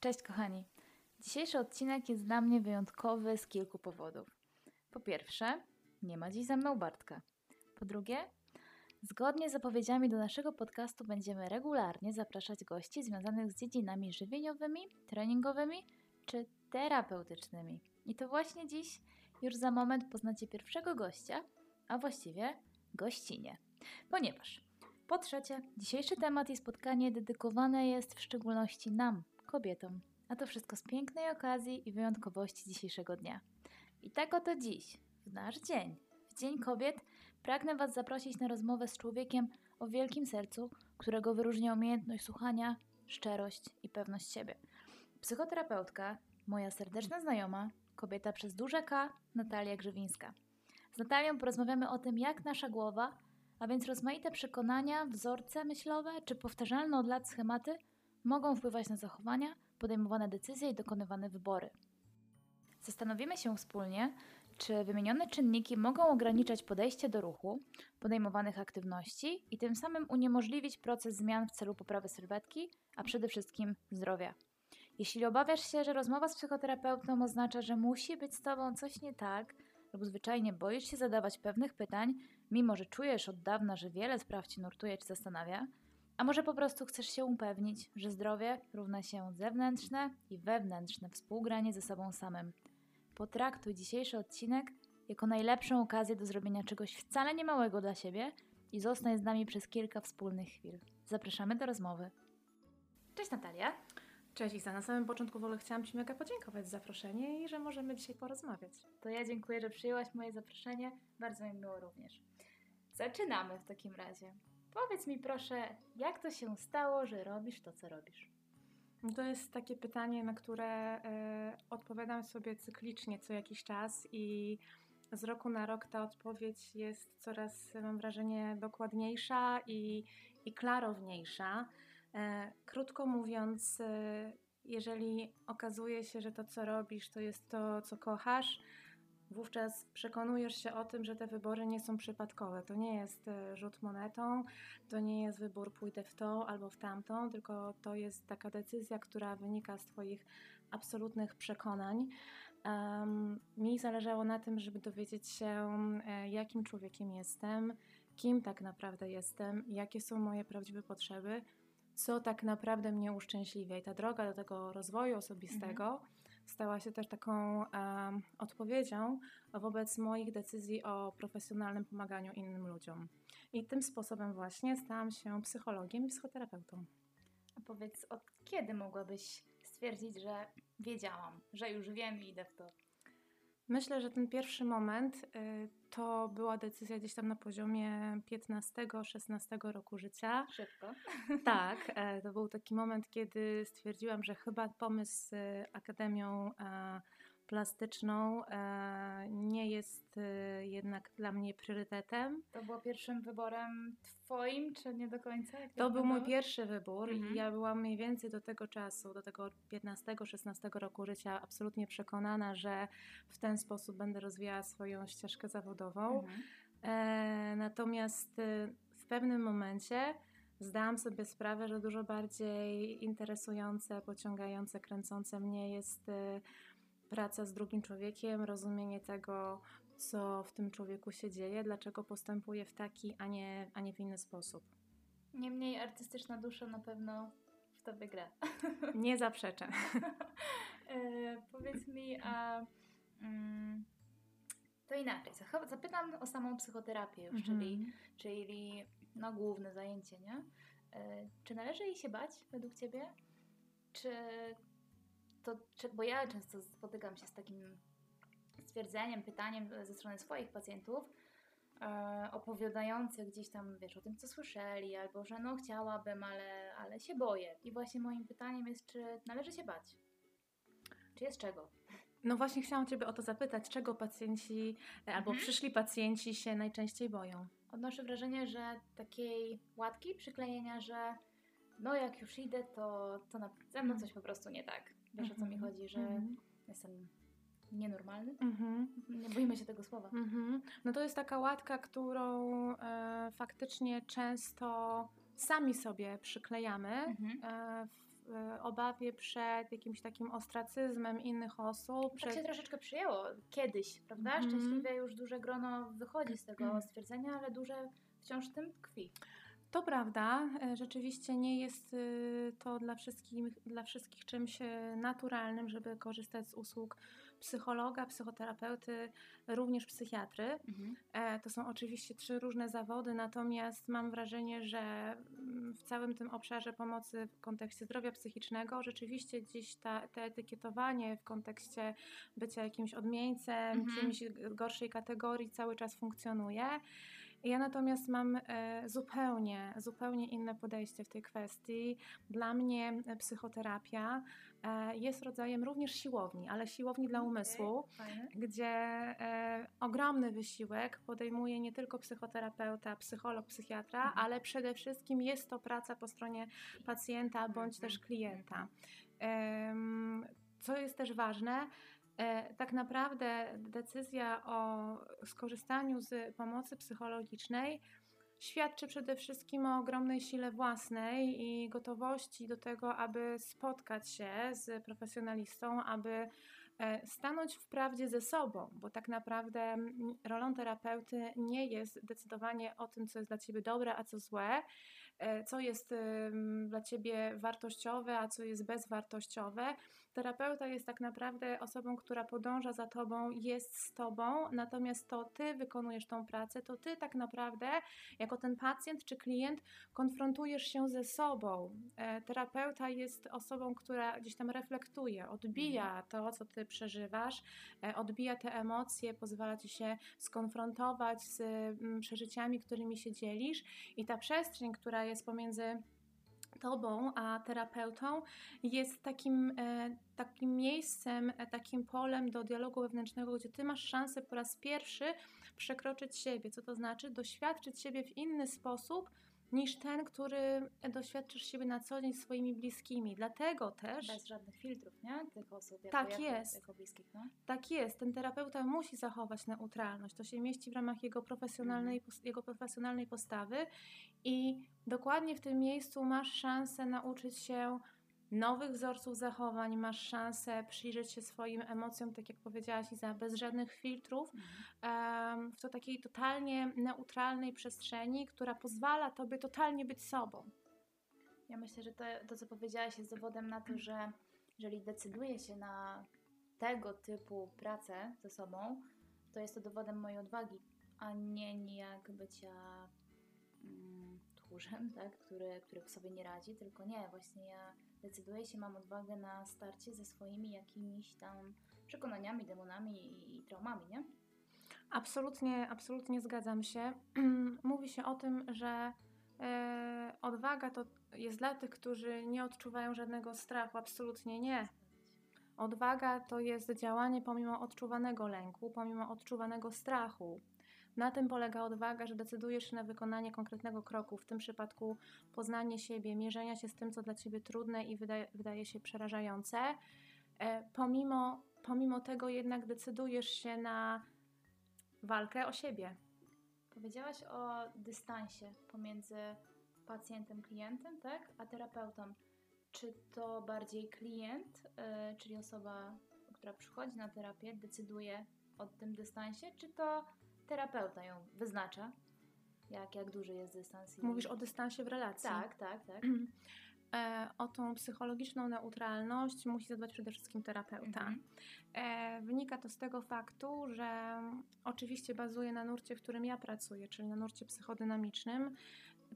Cześć kochani. Dzisiejszy odcinek jest dla mnie wyjątkowy z kilku powodów. Po pierwsze, nie ma dziś ze mną Bartka. Po drugie, zgodnie z zapowiedziami do naszego podcastu będziemy regularnie zapraszać gości związanych z dziedzinami żywieniowymi, treningowymi czy terapeutycznymi. I to właśnie dziś, już za moment poznacie pierwszego gościa, a właściwie gościnie. Ponieważ po trzecie, dzisiejszy temat i spotkanie dedykowane jest w szczególności nam, kobietom, a to wszystko z pięknej okazji i wyjątkowości dzisiejszego dnia. I tak oto dziś, w nasz dzień, w Dzień Kobiet, pragnę Was zaprosić na rozmowę z człowiekiem o wielkim sercu, którego wyróżnia umiejętność słuchania, szczerość i pewność siebie. Psychoterapeutka, moja serdeczna znajoma, kobieta przez duże K, Natalia Grzywińska. Z Natalią porozmawiamy o tym, jak nasza głowa, a więc rozmaite przekonania, wzorce myślowe czy powtarzalne od lat schematy mogą wpływać na zachowania, podejmowane decyzje i dokonywane wybory. Zastanowimy się wspólnie, czy wymienione czynniki mogą ograniczać podejście do ruchu, podejmowanych aktywności i tym samym uniemożliwić proces zmian w celu poprawy sylwetki, a przede wszystkim zdrowia. Jeśli obawiasz się, że rozmowa z psychoterapeutą oznacza, że musi być z tobą coś nie tak, lub zwyczajnie boisz się zadawać pewnych pytań, mimo że czujesz od dawna, że wiele spraw ci nurtuje czy zastanawia, a może po prostu chcesz się upewnić, że zdrowie równa się zewnętrzne i wewnętrzne współgranie ze sobą samym. Potraktuj dzisiejszy odcinek jako najlepszą okazję do zrobienia czegoś wcale niemałego dla siebie i zostań z nami przez kilka wspólnych chwil. Zapraszamy do rozmowy. Cześć Natalia. Cześć Isa, na samym początku w ogóle chciałam Ci mega podziękować za zaproszenie i że możemy dzisiaj porozmawiać. To ja dziękuję, że przyjęłaś moje zaproszenie. Bardzo mi miło również. Zaczynamy w takim razie. Powiedz mi proszę, jak to się stało, że robisz to, co robisz? To jest takie pytanie, na które y, odpowiadam sobie cyklicznie co jakiś czas i z roku na rok ta odpowiedź jest coraz, mam wrażenie, dokładniejsza i, i klarowniejsza. E, krótko mówiąc, e, jeżeli okazuje się, że to, co robisz, to jest to, co kochasz, wówczas przekonujesz się o tym, że te wybory nie są przypadkowe. To nie jest e, rzut monetą, to nie jest wybór pójdę w tą albo w tamtą, tylko to jest taka decyzja, która wynika z Twoich absolutnych przekonań. Um, mi zależało na tym, żeby dowiedzieć się, jakim człowiekiem jestem, kim tak naprawdę jestem, jakie są moje prawdziwe potrzeby co tak naprawdę mnie uszczęśliwia. I ta droga do tego rozwoju osobistego mhm. Stała się też taką um, odpowiedzią wobec moich decyzji o profesjonalnym pomaganiu innym ludziom. I tym sposobem właśnie stałam się psychologiem i psychoterapeutą. A powiedz, od kiedy mogłabyś stwierdzić, że wiedziałam, że już wiem i idę w to? Myślę, że ten pierwszy moment y, to była decyzja gdzieś tam na poziomie 15-16 roku życia. Szybko. Tak, e, to był taki moment, kiedy stwierdziłam, że chyba pomysł z Akademią e, plastyczną e, nie jest e, jednak dla mnie priorytetem. To było pierwszym wyborem Twoim, czy nie do końca? to był mój pierwszy wybór mhm. i ja byłam mniej więcej do tego czasu, do tego 15-16 roku życia absolutnie przekonana, że w ten sposób będę rozwijała swoją ścieżkę zawodową. Mhm. E, natomiast e, w pewnym momencie zdałam sobie sprawę, że dużo bardziej interesujące, pociągające, kręcące mnie jest praca z drugim człowiekiem, rozumienie tego, co w tym człowieku się dzieje, dlaczego postępuje w taki, a nie, a nie w inny sposób. Niemniej artystyczna dusza na pewno w to wygra. Nie zaprzeczę. e, powiedz mi, a mm, to inaczej. Zapytam o samą psychoterapię już, mhm. czyli, czyli no, główne zajęcie, nie? E, czy należy jej się bać według Ciebie? Czy to, bo ja często spotykam się z takim stwierdzeniem, pytaniem ze strony swoich pacjentów, e, opowiadających gdzieś tam, wiesz, o tym, co słyszeli, albo że no chciałabym, ale, ale się boję. I właśnie moim pytaniem jest, czy należy się bać? Czy jest czego? No właśnie chciałam Ciebie o to zapytać, czego pacjenci e, albo mhm. przyszli pacjenci się najczęściej boją? Odnoszę wrażenie, że takiej łatki przyklejenia, że no jak już idę, to, to na, ze mną coś po prostu nie tak. Wiesz o co mi mhm. chodzi, że mhm. jestem nienormalny? Mhm. Nie boimy się tego słowa. No to jest taka łatka, którą e, faktycznie często sami sobie przyklejamy. E, e, obawie przed jakimś takim ostracyzmem innych osób. Tak Przed... się troszeczkę przyjęło kiedyś, prawda? Mhm. Szczęśliwie już duże grono wychodzi z tego stwierdzenia, ale duże wciąż w tym tkwi. To prawda, e, rzeczywiście nie jest y, to dla wszystkich, dla wszystkich czymś e, naturalnym, żeby korzystać z usług psychologa, psychoterapeuty, również psychiatry. E, To są oczywiście trzy różne zawody, natomiast mam wrażenie, że mm, w całym tym obszarze pomocy w kontekście zdrowia psychicznego rzeczywiście gdzieś ta, te etykietowanie w kontekście bycia jakimś odmieńcem, Mhm. kimś gorszej kategorii cały czas funkcjonuje. Ja natomiast mam e, zupełnie, zupełnie inne podejście w tej kwestii. Dla mnie e, psychoterapia e, jest rodzajem również siłowni, ale siłowni dla umysłu Fajne. gdzie ogromny wysiłek podejmuje nie tylko psychoterapeuta, psycholog, psychiatra, Mhm. ale przede wszystkim jest to praca po stronie pacjenta bądź też Mhm. klienta. Em, co jest też ważne, tak naprawdę decyzja o skorzystaniu z pomocy psychologicznej świadczy przede wszystkim o ogromnej sile własnej i gotowości do tego, aby spotkać się z profesjonalistą, aby e, stanąć w prawdzie ze sobą, bo tak naprawdę rolą terapeuty nie jest decydowanie o tym, co jest dla ciebie dobre, a co złe, e, co jest dla ciebie wartościowe, a co jest bezwartościowe. Terapeuta jest tak naprawdę osobą, która podąża za tobą, jest z tobą, natomiast to ty wykonujesz tą pracę, to ty tak naprawdę, jako ten pacjent czy klient, konfrontujesz się ze sobą. E, terapeuta jest osobą, która gdzieś tam reflektuje, odbija to, co ty przeżywasz, e, odbija te emocje, pozwala ci się skonfrontować z mm, przeżyciami, którymi się dzielisz i ta przestrzeń, która jest pomiędzy tobą a terapeutą jest takim, e, takim miejscem, e, takim polem do dialogu wewnętrznego, gdzie ty masz szansę po raz pierwszy przekroczyć siebie, co to znaczy doświadczyć siebie w inny sposób niż ten, który doświadczysz siebie na co dzień swoimi bliskimi. Dlatego też Bez żadnych filtrów, nie? Tych osób jako, Tak jako, jest. jako bliskich, no. Tak jest, ten terapeuta musi zachować neutralność. To się mieści w ramach jego profesjonalnej, pos- jego profesjonalnej postawy i dokładnie w tym miejscu masz szansę nauczyć się nowych wzorców zachowań, masz szansę przyjrzeć się swoim emocjom, tak jak powiedziałaś Iza, bez żadnych filtrów, w to takiej totalnie neutralnej przestrzeni, która pozwala tobie totalnie być sobą. Ja myślę, że to, to, co powiedziałaś, jest dowodem na to, że jeżeli decyduje się na tego typu pracę ze sobą, to jest to dowodem mojej odwagi, a nie nijak bycia mm, tchórzem, tak? który, który sobie nie radzi, tylko nie, właśnie ja decyduję się, mam odwagę na starcie ze swoimi jakimiś tam przekonaniami, demonami i, i traumami, nie? Absolutnie, absolutnie zgadzam się. Mówi się o tym, że e, odwaga to jest dla tych, którzy nie odczuwają żadnego strachu. Absolutnie nie. Odwaga to jest działanie pomimo odczuwanego lęku, pomimo odczuwanego strachu. Na tym polega odwaga, że decydujesz się na wykonanie konkretnego kroku, w tym przypadku poznanie siebie, mierzenia się z tym, co dla ciebie trudne i wydaje, wydaje się przerażające. E, pomimo, pomimo tego jednak decydujesz się na walkę o siebie. Powiedziałaś o dystansie pomiędzy pacjentem, klientem, tak? A terapeutą. Czy to bardziej klient, y, czyli osoba, która przychodzi na terapię, decyduje o tym dystansie, czy to terapeuta ją wyznacza? Jak, jak duży jest dystans? i- Mówisz o dystansie w relacji. Tak, tak, tak. E, o tą psychologiczną neutralność musi zadbać przede wszystkim terapeuta. Mhm. E, wynika to z tego faktu, że oczywiście bazuje na nurcie, w którym ja pracuję, czyli na nurcie psychodynamicznym.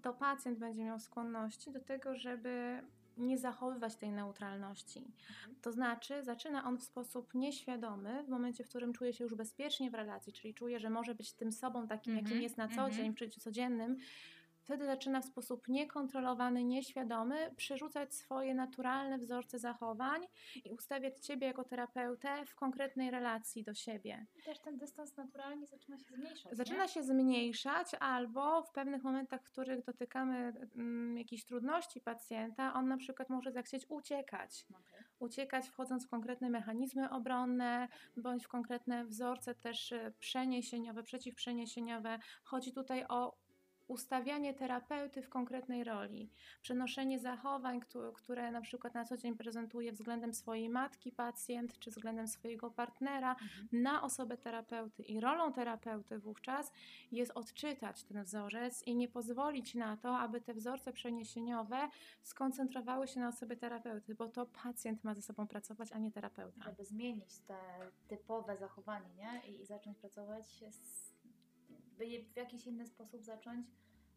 To pacjent będzie miał skłonności do tego, żeby nie zachowywać tej neutralności. Mhm. To znaczy, zaczyna on w sposób nieświadomy, w momencie, w którym czuje się już bezpiecznie w relacji, czyli czuje, że może być tym sobą takim, jakim Mhm, jest na co mhm. dzień, w życiu codziennym. Wtedy zaczyna w sposób niekontrolowany, nieświadomy przerzucać swoje naturalne wzorce zachowań i ustawiać ciebie jako terapeutę w konkretnej relacji do siebie. I też ten dystans naturalnie zaczyna się zmniejszać. Zaczyna nie? się zmniejszać, albo w pewnych momentach, w których dotykamy mm, jakichś trudności pacjenta, on na przykład może zachcieć uciekać Okej. uciekać, wchodząc w konkretne mechanizmy obronne, bądź w konkretne wzorce też e, przeniesieniowe, przeciwprzeniesieniowe. Chodzi tutaj o ustawianie terapeuty w konkretnej roli, przenoszenie zachowań, które, na przykład na co dzień prezentuje względem swojej matki pacjent, czy względem swojego partnera, Mhm. na osobę terapeuty. I rolą terapeuty wówczas jest odczytać ten wzorzec i nie pozwolić na to, aby te wzorce przeniesieniowe skoncentrowały się na osobie terapeuty, bo to pacjent ma ze sobą pracować, a nie terapeuta. Żeby zmienić te typowe zachowanie, nie? I, i zacząć pracować z, by je w jakiś inny sposób zacząć,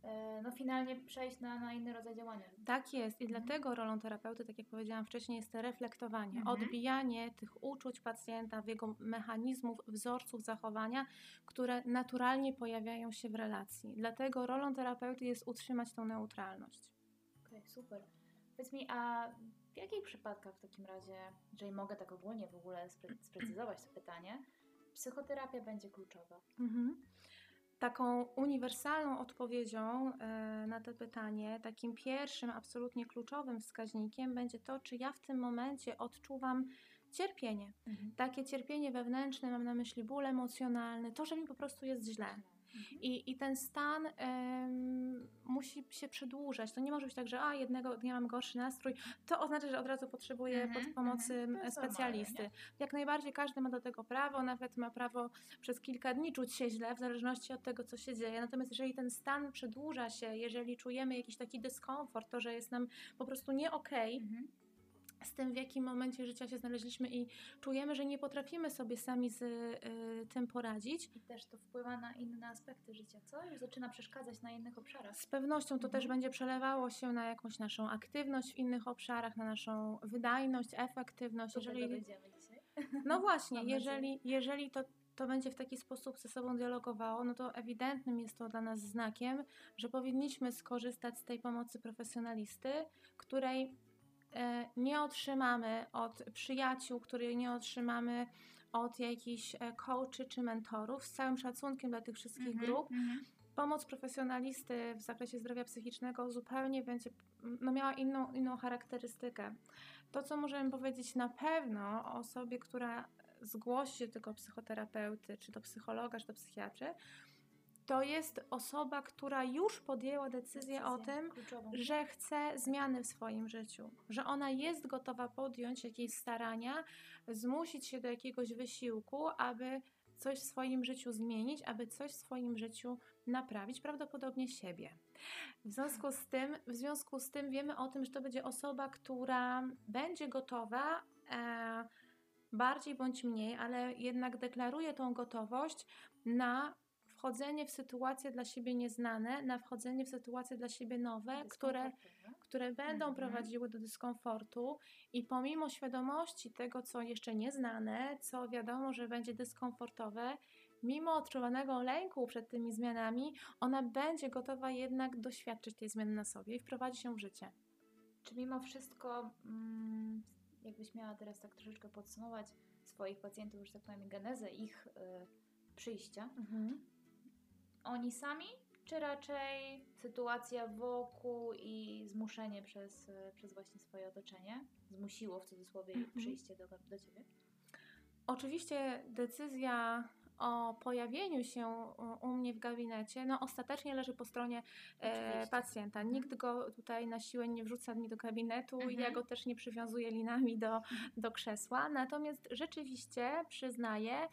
e, no finalnie przejść na, na inny rodzaj działania. Tak jest i Mhm. dlatego rolą terapeuty, tak jak powiedziałam wcześniej, jest to reflektowanie, Mhm. odbijanie tych uczuć pacjenta, w jego mechanizmów, wzorców zachowania, które naturalnie pojawiają się w relacji. Dlatego rolą terapeuty jest utrzymać tą neutralność. Okej, super. Powiedz mi, a w jakich przypadkach w takim razie, jeżeli mogę tak ogólnie w ogóle spre- sprecyzować to pytanie, psychoterapia będzie kluczowa? Mhm. Taką uniwersalną odpowiedzią e, na to pytanie, takim pierwszym, absolutnie kluczowym wskaźnikiem będzie to, czy ja w tym momencie odczuwam cierpienie. Takie cierpienie wewnętrzne, mam na myśli ból emocjonalny, to, że mi po prostu jest źle. Mhm. I, i ten stan em, musi się przedłużać. To nie może być tak, że a jednego dnia mam gorszy nastrój, to oznacza, że od razu potrzebuję Mhm, pod pomocy mhm. To jest specjalisty. normalne, Jak najbardziej każdy ma do tego prawo, nawet ma prawo przez kilka dni czuć się źle, w zależności od tego, co się dzieje. Natomiast jeżeli ten stan przedłuża się, jeżeli czujemy jakiś taki dyskomfort, to, że jest nam po prostu nie okej, Mhm. Z tym, w jakim momencie życia się znaleźliśmy i czujemy, że nie potrafimy sobie sami z y, tym poradzić, I też to wpływa na inne aspekty życia, co? Już zaczyna przeszkadzać na innych obszarach. Z pewnością to Mhm. też będzie przelewało się na jakąś naszą aktywność w innych obszarach, na naszą wydajność, efektywność. Tego Jeżeli, dojdziemy dzisiaj. no właśnie, jeżeli, jeżeli to, to będzie w taki sposób ze sobą dialogowało, no to ewidentnym jest to dla nas znakiem, że powinniśmy skorzystać z tej pomocy profesjonalisty, której nie otrzymamy od przyjaciół, której nie otrzymamy od jakichś e, coachy czy mentorów, z całym szacunkiem dla tych wszystkich Mhm, grup, mhm. pomoc profesjonalisty w zakresie zdrowia psychicznego zupełnie będzie no, miała inną, inną charakterystykę. To, co możemy powiedzieć na pewno o osobie, która zgłosi się do tego psychoterapeuty, czy do psychologa, czy do psychiatry, to jest osoba, która już podjęła decyzję o tym, kluczową. że chce zmiany w swoim życiu, że ona jest gotowa podjąć jakieś starania, zmusić się do jakiegoś wysiłku, aby coś w swoim życiu zmienić, aby coś w swoim życiu naprawić, prawdopodobnie siebie. W związku z tym, w związku z tym wiemy o tym, że to będzie osoba, która będzie gotowa e, bardziej bądź mniej, ale jednak deklaruje tą gotowość na wchodzenie w sytuacje dla siebie nieznane, na wchodzenie w sytuacje dla siebie nowe, które, które będą Mhm. prowadziły do dyskomfortu i pomimo świadomości tego, co jeszcze nieznane, co wiadomo, że będzie dyskomfortowe, mimo odczuwanego lęku przed tymi zmianami, ona będzie gotowa jednak doświadczyć tej zmiany na sobie i wprowadzić ją w życie. Czy mimo wszystko, mm, jakbyś miała teraz tak troszeczkę podsumować swoich pacjentów, że tak powiem, genezę ich y, przyjścia, oni sami, czy raczej sytuacja wokół i zmuszenie przez, przez właśnie swoje otoczenie zmusiło w cudzysłowie Mhm. przyjście do, do ciebie? Oczywiście decyzja o pojawieniu się u- mnie w gabinecie, no ostatecznie leży po stronie e, pacjenta. Mhm. Nikt go tutaj na siłę nie wrzuca mi do gabinetu, Mhm. ja go też nie przywiązuję linami do, do krzesła. Natomiast rzeczywiście przyznaję,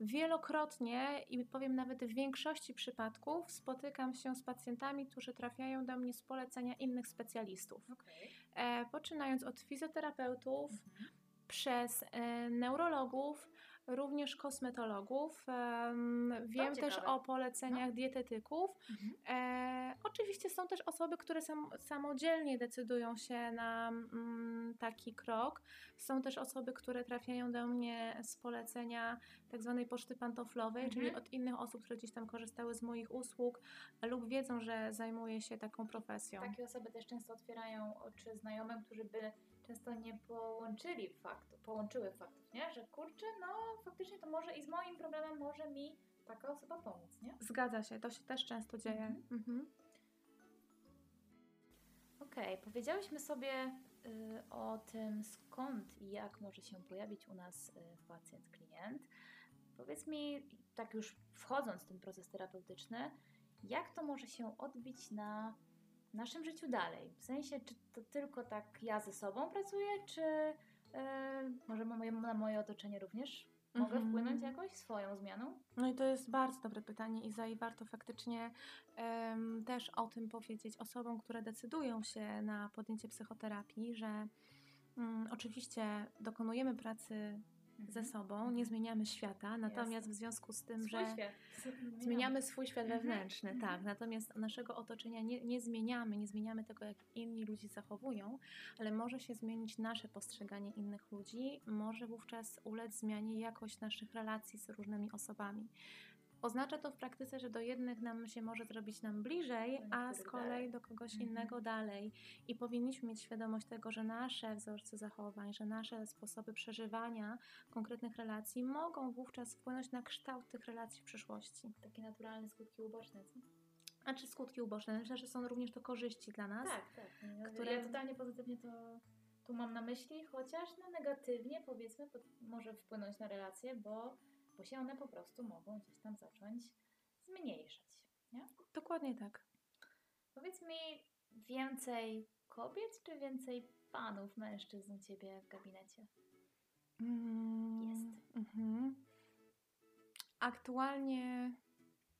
wielokrotnie i powiem nawet w większości przypadków spotykam się z pacjentami, którzy trafiają do mnie z polecenia innych specjalistów. Okej. E, poczynając od fizjoterapeutów, Mhm. przez e, neurologów, również kosmetologów. Em, wiem też ciekawe. No. o poleceniach dietetyków. Mhm. E, oczywiście są też osoby, które sam, samodzielnie decydują się na mm, taki krok. Są też osoby, które trafiają do mnie z polecenia tak zwanej poczty pantoflowej, Mhm. czyli od innych osób, które gdzieś tam korzystały z moich usług lub wiedzą, że zajmuję się taką profesją. Takie osoby też często otwierają oczy znajomym, którzy by często nie połączyli faktu, połączyły faktów, nie? Że kurczę, no faktycznie to może i z moim problemem może mi taka osoba pomóc, nie? Zgadza się, to się też często dzieje. Mhm. Mhm. Okej, powiedziałyśmy sobie y, o tym skąd i jak może się pojawić u nas y, pacjent, klient. Powiedz mi, tak już wchodząc w ten proces terapeutyczny, jak to może się odbić na naszym życiu dalej? W sensie, czy to tylko tak ja ze sobą pracuję, czy e, może moje, na moje otoczenie również mogę Mhm. wpłynąć jakoś swoją zmianą? No i to jest bardzo dobre pytanie, Iza, i warto faktycznie też o tym powiedzieć osobom, które decydują się na podjęcie psychoterapii, że mm, oczywiście dokonujemy pracy ze sobą, nie zmieniamy świata, natomiast w związku z tym, Swój że świat. zmieniamy swój świat Mhm, wewnętrzny, mhm. tak, natomiast naszego otoczenia nie, nie zmieniamy, nie zmieniamy tego, jak inni ludzie zachowują, ale może się zmienić nasze postrzeganie innych ludzi, może wówczas ulec zmianie jakość naszych relacji z różnymi osobami. Oznacza to w praktyce, że do jednych nam się może zrobić nam bliżej, Do a z kolei do kogoś Mhm. innego dalej. I powinniśmy mieć świadomość tego, że nasze wzorce zachowań, że nasze sposoby przeżywania konkretnych relacji mogą wówczas wpłynąć na kształt tych relacji w przyszłości. Takie naturalne skutki uboczne, co? A czy skutki uboczne? Myślę, że są również to korzyści dla nas. Tak, tak. które-. Ja totalnie pozytywnie to tu mam na myśli, chociaż no negatywnie powiedzmy po- może wpłynąć na relacje, bo, bo się one po prostu mogą gdzieś tam zacząć zmniejszać. Nie? Dokładnie tak. Powiedz mi więcej kobiet czy więcej panów, mężczyzn u Ciebie w gabinecie? Mm, Jest. Mhm. Aktualnie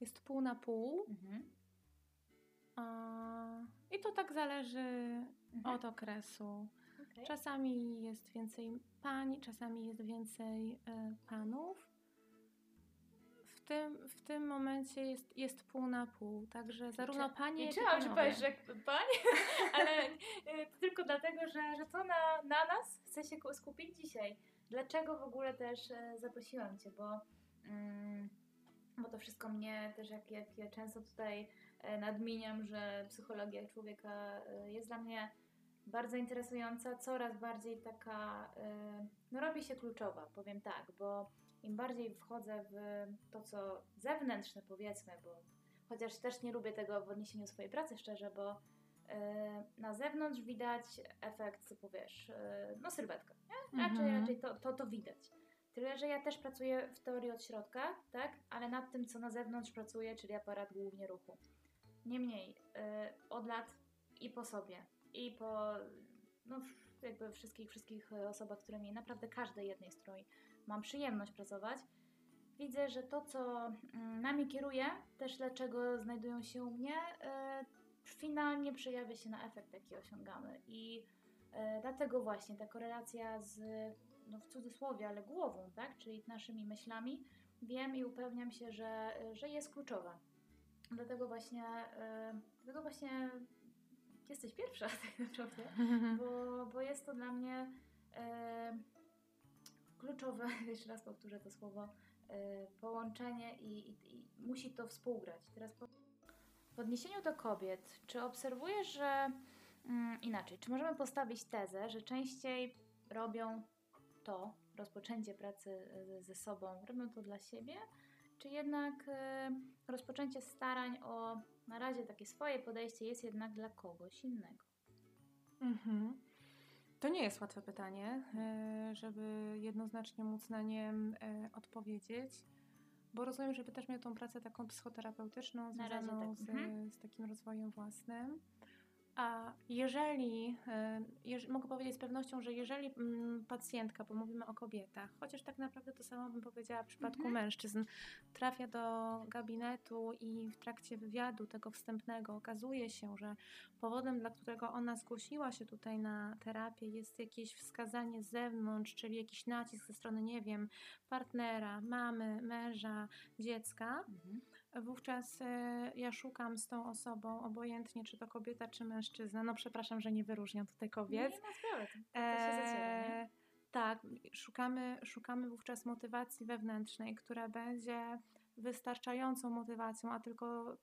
jest pół na pół. Mhm. A, I to tak zależy Mhm. od okresu. Okej. Czasami jest więcej pań, czasami jest więcej e, panów. W tym, w tym momencie jest, jest pół na pół, także zarówno panie, jak i Liczyłam, że panowie. powiesz, że pani, ale to tylko dlatego, że, że to na, na nas chce się ku- skupić dzisiaj. Dlaczego w ogóle też e, zaprosiłam Cię, bo, mm, bo to wszystko mnie też, jak, jak ja często tutaj e, nadmieniam, że psychologia człowieka e, jest dla mnie bardzo interesująca, coraz bardziej taka, e, no robi się kluczowa, powiem tak, bo im bardziej wchodzę w to, co zewnętrzne powiedzmy, bo chociaż też nie lubię tego w odniesieniu do swojej pracy szczerze, bo e, na zewnątrz widać efekt, co powiesz, e, no sylwetka, nie? Raczej, Mhm. raczej to, to, to widać. Tyle, że ja też pracuję w teorii od środka, tak? Ale nad tym, co na zewnątrz pracuję, czyli aparat głównie ruchu. Niemniej, e, od lat i po sobie, i po no, jakby wszystkich, wszystkich osobach, z którymi naprawdę każdej jednej, z której mam przyjemność pracować, widzę, że to, co mm, nami kieruje, też dlaczego znajdują się u mnie, e, finalnie przejawia się na efekt, jaki osiągamy. I e, dlatego właśnie ta korelacja z, no w cudzysłowie, ale głową, tak, czyli naszymi myślami, wiem i upewniam się, że, że jest kluczowa. Dlatego właśnie, e, dlatego właśnie jesteś pierwsza tak naprawdę bo, bo jest to dla mnie kluczowe, jeszcze raz powtórzę to słowo, e, połączenie i, i, i musi to współgrać. Teraz po, w odniesieniu do kobiet, czy obserwujesz, że mm, inaczej, czy możemy postawić tezę, że częściej robią to, rozpoczęcie pracy e, ze sobą, robią to dla siebie, czy jednak e, rozpoczęcie starań o na razie takie swoje podejście jest jednak dla kogoś innego? Mhm. To nie jest łatwe pytanie, e, żeby jednoznacznie móc na nie e, odpowiedzieć, bo rozumiem, żeby też miał tą pracę taką psychoterapeutyczną, związaną tak, z, mhm. z takim rozwojem własnym. A jeżeli, e, jeż, mogę powiedzieć z pewnością, że jeżeli mm, pacjentka, bo mówimy o kobietach, chociaż tak naprawdę to samo bym powiedziała w przypadku Mhm. mężczyzn, trafia do gabinetu i w trakcie wywiadu tego wstępnego okazuje się, że powodem, dla którego ona zgłosiła się tutaj na terapię, jest jakieś wskazanie z zewnątrz, czyli jakiś nacisk ze strony, nie wiem, partnera, mamy, męża, dziecka, Mhm. wówczas e, ja szukam z tą osobą, obojętnie czy to kobieta, czy mężczyzna. No przepraszam, że nie wyróżniam tutaj kobiet. Nie ma sprawy. To, to się zaciera, nie? Eee, Tak, szukamy, szukamy wówczas motywacji wewnętrznej, która będzie wystarczającą motywacją, a tylko,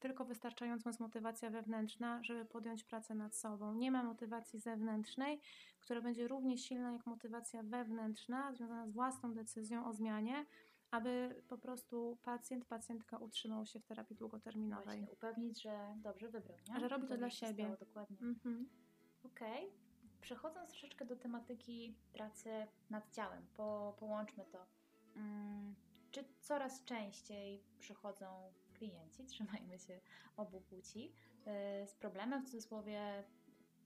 tylko wystarczającą jest motywacja wewnętrzna, żeby podjąć pracę nad sobą. Nie ma motywacji zewnętrznej, która będzie równie silna jak motywacja wewnętrzna, związana z własną decyzją o zmianie, aby po prostu pacjent, pacjentka utrzymał się w terapii długoterminowej. Właśnie, upewnić, że dobrze wybrał, nie? Że robi to dla mi się siebie. stało, dokładnie. Mhm. Okej. Przechodząc troszeczkę do tematyki pracy nad ciałem, po, połączmy to. Mm, czy coraz częściej przychodzą klienci, trzymajmy się obu płci, e, z problemem w cudzysłowie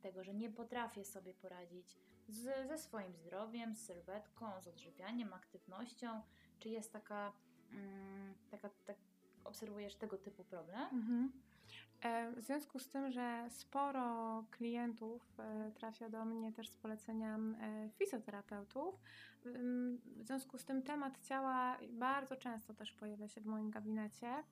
tego, że nie potrafię sobie poradzić z, ze swoim zdrowiem, z sylwetką, z odżywianiem, aktywnością? Czy jest taka, mm, taka tak, obserwujesz tego typu problem? Mhm. E, w związku z tym, że sporo klientów e, trafia do mnie też z polecenia e, fizjoterapeutów, w związku z tym temat ciała bardzo często też pojawia się w moim gabinecie.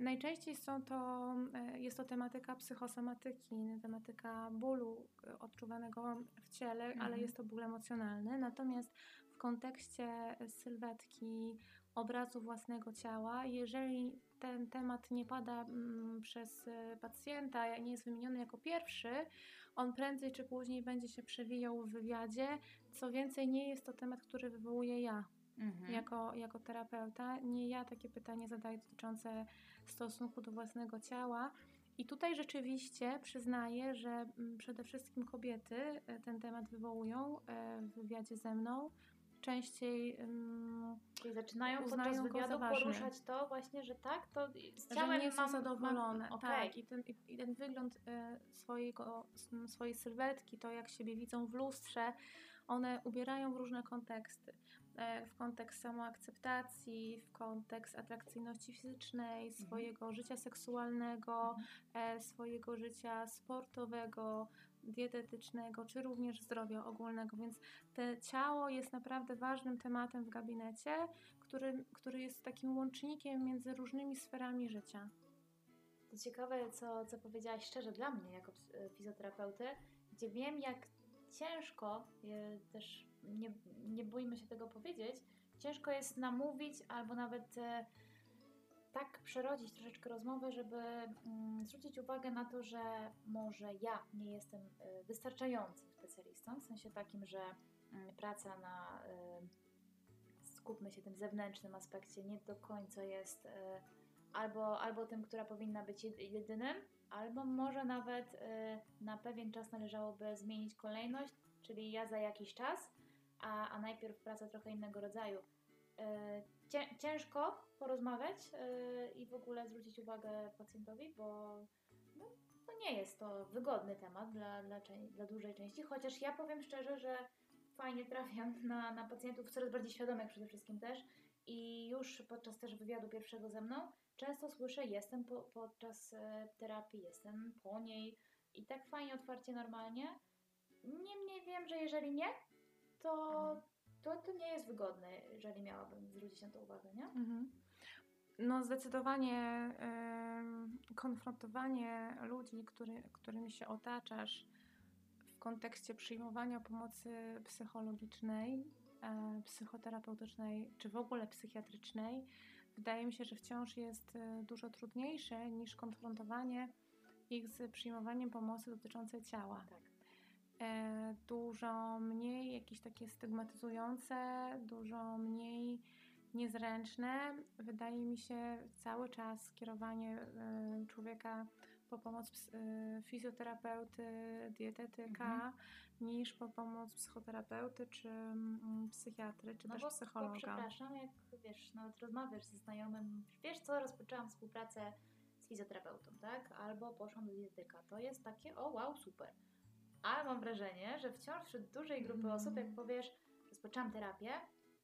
Najczęściej są to, jest to tematyka psychosomatyki, tematyka bólu odczuwanego w ciele, mhm. ale jest to ból emocjonalny. Natomiast w kontekście sylwetki, obrazu własnego ciała, jeżeli ten temat nie pada mm, przez e, pacjenta, nie jest wymieniony jako pierwszy, on prędzej czy później będzie się przewijał w wywiadzie. Co więcej, nie jest to temat, który wywołuję ja. Mhm. Jako, jako terapeuta, nie ja takie pytanie zadaję dotyczące stosunku do własnego ciała. I tutaj rzeczywiście przyznaję, że mm, przede wszystkim kobiety e, ten temat wywołują e, w wywiadzie ze mną częściej um, Czyli zaczynają podczas wywiadu poruszać to właśnie, że tak, to z ciałem że nie są mam, zadowolone. Mam, okay. Tak, i ten, i ten wygląd e, swojego, swojej sylwetki, to jak siebie widzą w lustrze, one ubierają w różne konteksty. E, w kontekst samoakceptacji, w kontekst atrakcyjności fizycznej, mhm. swojego życia seksualnego, mhm. e, swojego życia sportowego, dietetycznego, czy również zdrowia ogólnego, więc te ciało jest naprawdę ważnym tematem w gabinecie, który, który jest takim łącznikiem między różnymi sferami życia. To ciekawe, co, co powiedziałaś szczerze dla mnie jako e, fizjoterapeuty, gdzie wiem, jak ciężko, też nie, nie bójmy się tego powiedzieć, ciężko jest namówić albo nawet e, tak przerodzić troszeczkę rozmowę, żeby mm, zwrócić uwagę na to, że może ja nie jestem y, wystarczającym specjalistą, w sensie takim, że y, praca na y, skupmy się tym zewnętrznym aspekcie nie do końca jest y, albo, albo tym, która powinna być jedynym, albo może nawet na pewien czas należałoby zmienić kolejność, czyli ja za jakiś czas, a, a najpierw praca trochę innego rodzaju. Y, ciężko porozmawiać yy, i w ogóle zwrócić uwagę pacjentowi, bo no nie jest to wygodny temat dla, dla, dla dużej części, chociaż ja powiem szczerze, że fajnie trafiam na, na pacjentów coraz bardziej świadomych przede wszystkim też i już podczas też wywiadu pierwszego ze mną często słyszę, jestem po, podczas e, terapii, jestem po niej i tak fajnie, otwarcie, normalnie. Niemniej wiem, że jeżeli nie, to, mhm. To, to nie jest wygodne, jeżeli miałabym zwrócić na to uwagę, nie? Mhm. No zdecydowanie y, konfrontowanie ludzi, który, którymi się otaczasz w kontekście przyjmowania pomocy psychologicznej, y, psychoterapeutycznej czy w ogóle psychiatrycznej, wydaje mi się, że wciąż jest e, dużo trudniejsze niż konfrontowanie ich z przyjmowaniem pomocy dotyczącej ciała. Tak. E, dużo mniej jakieś takie stygmatyzujące, dużo mniej niezręczne. Wydaje mi się cały czas skierowanie y, człowieka po pomoc y, fizjoterapeuty, dietetyka, mhm. niż po pomoc psychoterapeuty czy mm, psychiatry, czy no też bo, psychologa. Bo przepraszam, jak wiesz, nawet rozmawiasz ze znajomym, wiesz co, rozpoczęłam współpracę z fizjoterapeutą, tak? Albo poszłam do dietetyka. To jest takie, o wow, super. Ale mam wrażenie, że wciąż wśród dużej grupy mm. osób, jak powiesz, rozpoczęłam terapię,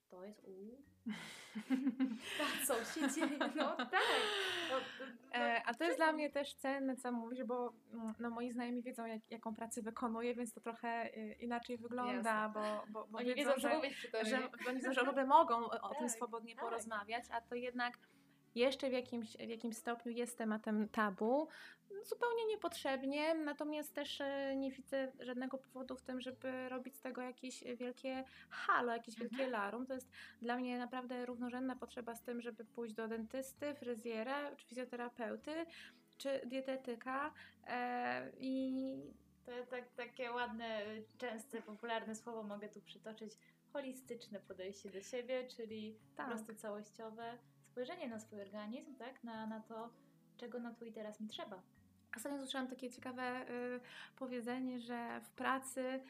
to jest uuu. co się dzieje? No tak. No, no, e, a to jest dla mnie też cenne, co mówisz, bo mm, no, moi znajomi wiedzą, jak, jaką pracę wykonuję, więc to trochę y, inaczej wygląda, bo, bo, bo oni wiedzą, że, że, że, oni wiedzą, że w ogóle mogą o, tak, tym swobodnie tak. porozmawiać, a to jednak jeszcze w jakimś, w jakimś stopniu jest tematem tabu, zupełnie niepotrzebnie, natomiast też e, nie widzę żadnego powodu w tym, żeby robić z tego jakieś wielkie halo, jakieś mhm. wielkie larum. To jest dla mnie naprawdę równorzędna potrzeba z tym, żeby pójść do dentysty, fryzjera, czy fizjoterapeuty, czy dietetyka e, i to tak, takie ładne, częste, popularne słowo mogę tu przytoczyć. Holistyczne podejście do siebie, czyli tak. po prostu całościowe spojrzenie na swój organizm, tak? Na, na to, czego na tu i teraz mi trzeba. Ostatnio słyszałam takie ciekawe y, powiedzenie, że w pracy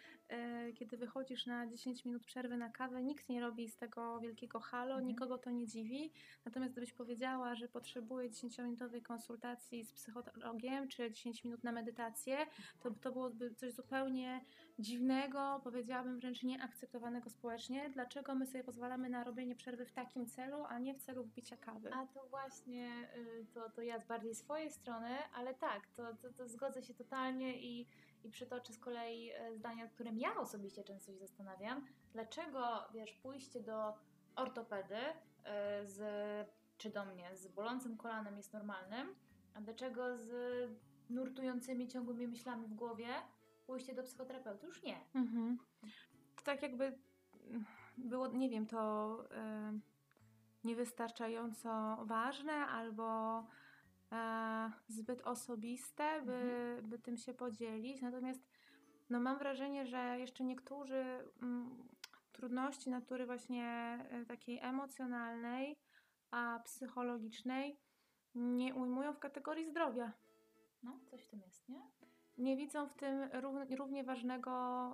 kiedy wychodzisz na 10 minut przerwy na kawę, nikt nie robi z tego wielkiego halo, Mhm. nikogo to nie dziwi. Natomiast gdybyś powiedziała, że potrzebuje 10-minutowej konsultacji z psychologiem, czy 10 minut na medytację, to, to byłoby coś zupełnie dziwnego, powiedziałabym wręcz nieakceptowanego społecznie. Dlaczego my sobie pozwalamy na robienie przerwy w takim celu, a nie w celu wypicia kawy? A to właśnie, y, to, to ja z bardziej swojej strony, ale tak, to, to, to zgodzę się totalnie i, i przytoczę z kolei e, zdanie, nad którym ja osobiście często się zastanawiam. Dlaczego, wiesz, pójście do ortopedy e, z, czy do mnie z bolącym kolanem jest normalnym, a dlaczego z nurtującymi ciągłymi myślami w głowie pójście do psychoterapeuty już nie. Mhm. To tak jakby mm, było, nie wiem, to e, niewystarczająco ważne albo zbyt osobiste, by, by tym się podzielić. Natomiast no, mam wrażenie, że jeszcze niektórzy mm, trudności natury właśnie e, takiej emocjonalnej, a psychologicznej nie ujmują w kategorii zdrowia No, coś w tym jest, nie? nie widzą w tym rów- równie ważnego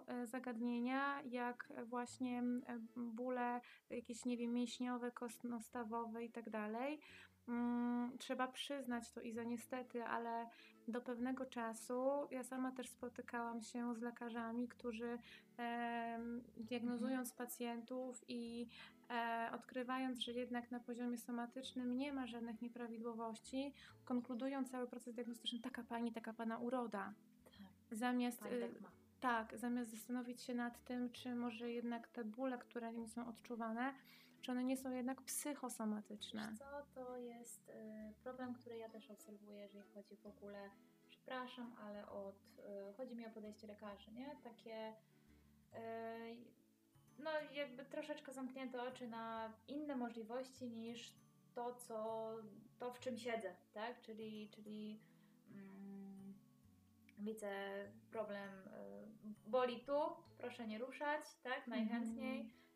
e, zagadnienia, jak właśnie e, bóle jakieś, nie wiem, mięśniowe, kostnostawowe i tak dalej. Mm, Trzeba przyznać to Iza, niestety, ale do pewnego czasu ja sama też spotykałam się z lekarzami, którzy em, diagnozując pacjentów i e, odkrywając, że jednak na poziomie somatycznym nie ma żadnych nieprawidłowości, konkludują cały proces diagnostyczny taka pani, taka pana uroda. Tak, Zamiast, pani y, tak ma. tak, zamiast zastanowić się nad tym, czy może jednak te bóle, które im są odczuwane, czy one nie są jednak psychosomatyczne. Wiesz co, to jest y, problem, który ja też obserwuję, jeżeli chodzi w ogóle, przepraszam, ale od, y, chodzi mi o podejście lekarzy, nie? Takie, y, no jakby troszeczkę zamknięte oczy na inne możliwości niż to, co, to w czym siedzę, tak? Czyli, czyli mm, widzę problem, y, boli tu, proszę nie ruszać, tak? Najchętniej e,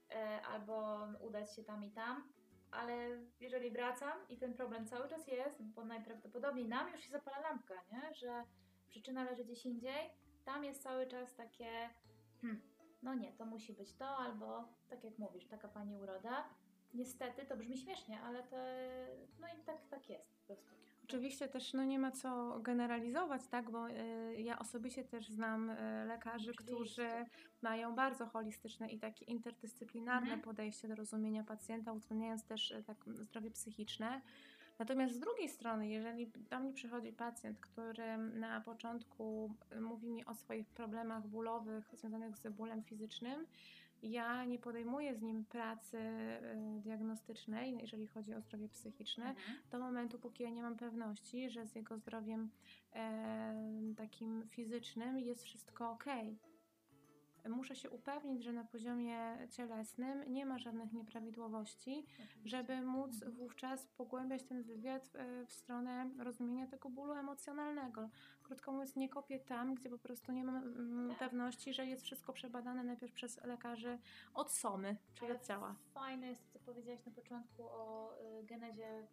albo udać się tam i tam, ale jeżeli wracam i ten problem cały czas jest, bo najprawdopodobniej nam już się zapala lampka, nie? że przyczyna leży gdzieś indziej, tam jest cały czas takie, hmm, no nie, to musi być to, albo tak jak mówisz, taka pani uroda. Niestety to brzmi śmiesznie, ale to, no i tak, tak jest po prostu. Oczywiście też no, nie ma co generalizować, tak, bo y, ja osobiście też znam y, lekarzy, Oczywiście. którzy mają bardzo holistyczne i takie interdyscyplinarne Mhm. podejście do rozumienia pacjenta, uwzględniając też y, tak zdrowie psychiczne. Natomiast z drugiej strony, jeżeli do mnie przychodzi pacjent, który na początku mówi mi o swoich problemach bólowych związanych z bólem fizycznym, ja nie podejmuję z nim pracy y, diagnostycznej, jeżeli chodzi o zdrowie psychiczne, Mhm. do momentu, póki ja nie mam pewności, że z jego zdrowiem e, takim fizycznym jest wszystko ok. Muszę się upewnić, że na poziomie cielesnym nie ma żadnych nieprawidłowości, żeby móc Mhm. wówczas pogłębiać ten wywiad e, w stronę rozumienia tego bólu emocjonalnego. Krótko mówiąc, nie kopię tam, gdzie po prostu nie mam mm, pewności, że jest wszystko przebadane najpierw przez lekarzy od somy, czyli Ale od ciała. Fajne jest to, co powiedziałaś na początku o y, genezie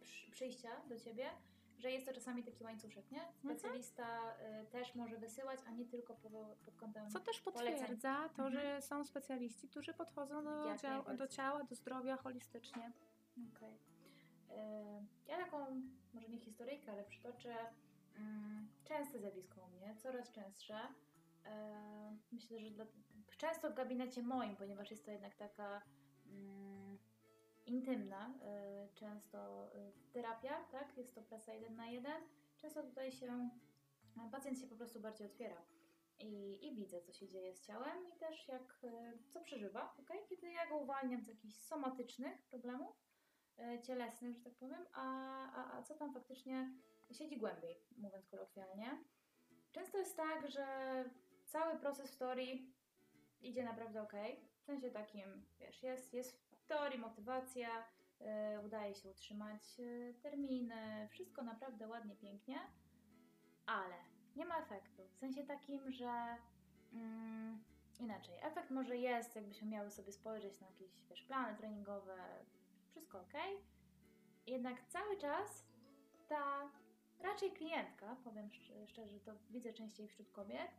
przy, przyjścia do ciebie, że jest to czasami taki łańcuszek, nie? Mhm. Specjalista y, też może wysyłać, a nie tylko po, pod kątem. Co też poleceń. potwierdza to, Mhm. że są specjaliści, którzy podchodzą do, najbardziej. do ciała, do zdrowia holistycznie. Okej. Y, Ja taką, może nie historyjkę, ale przytoczę mm, częste zjawisko u mnie, coraz częstsze. E, Myślę, że dla, często w gabinecie moim, ponieważ jest to jednak taka mm, intymna, y, często y, terapia, tak? Jest to praca jeden na jeden. Często tutaj się a pacjent się po prostu bardziej otwiera. I, I widzę, co się dzieje z ciałem i też jak, y, co przeżywa, okay? kiedy ja go uwalniam z jakichś somatycznych problemów, e, cielesnych, że tak powiem, a, a, a co tam faktycznie siedzi głębiej, mówiąc kolokwialnie. Często jest tak, że cały proces w teorii idzie naprawdę ok. W sensie takim, wiesz, jest, jest w teorii motywacja, e, udaje się utrzymać e, terminy, wszystko naprawdę ładnie, pięknie, ale nie ma efektu. W sensie takim, że mm, inaczej, efekt może jest, jakbyśmy miały sobie spojrzeć na jakieś wiesz, plany treningowe, wszystko ok. Jednak cały czas ta raczej klientka, powiem szcz- szczerze, to widzę częściej wśród kobiet,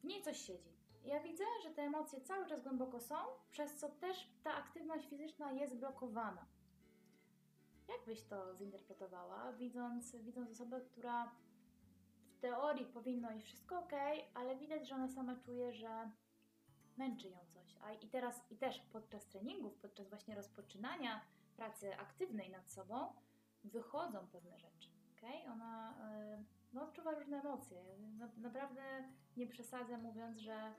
w niej coś siedzi. Ja widzę, że te emocje cały czas głęboko są, przez co też ta aktywność fizyczna jest blokowana. Jak byś to zinterpretowała, widząc, widząc osobę, która w teorii powinno iść wszystko ok, ale widać, że ona sama czuje, że męczy ją coś. A i teraz, i też podczas treningów, podczas właśnie rozpoczynania pracy aktywnej nad sobą, wychodzą pewne rzeczy. Okay? Ona y, no, odczuwa różne emocje. Na, naprawdę nie przesadzę mówiąc, że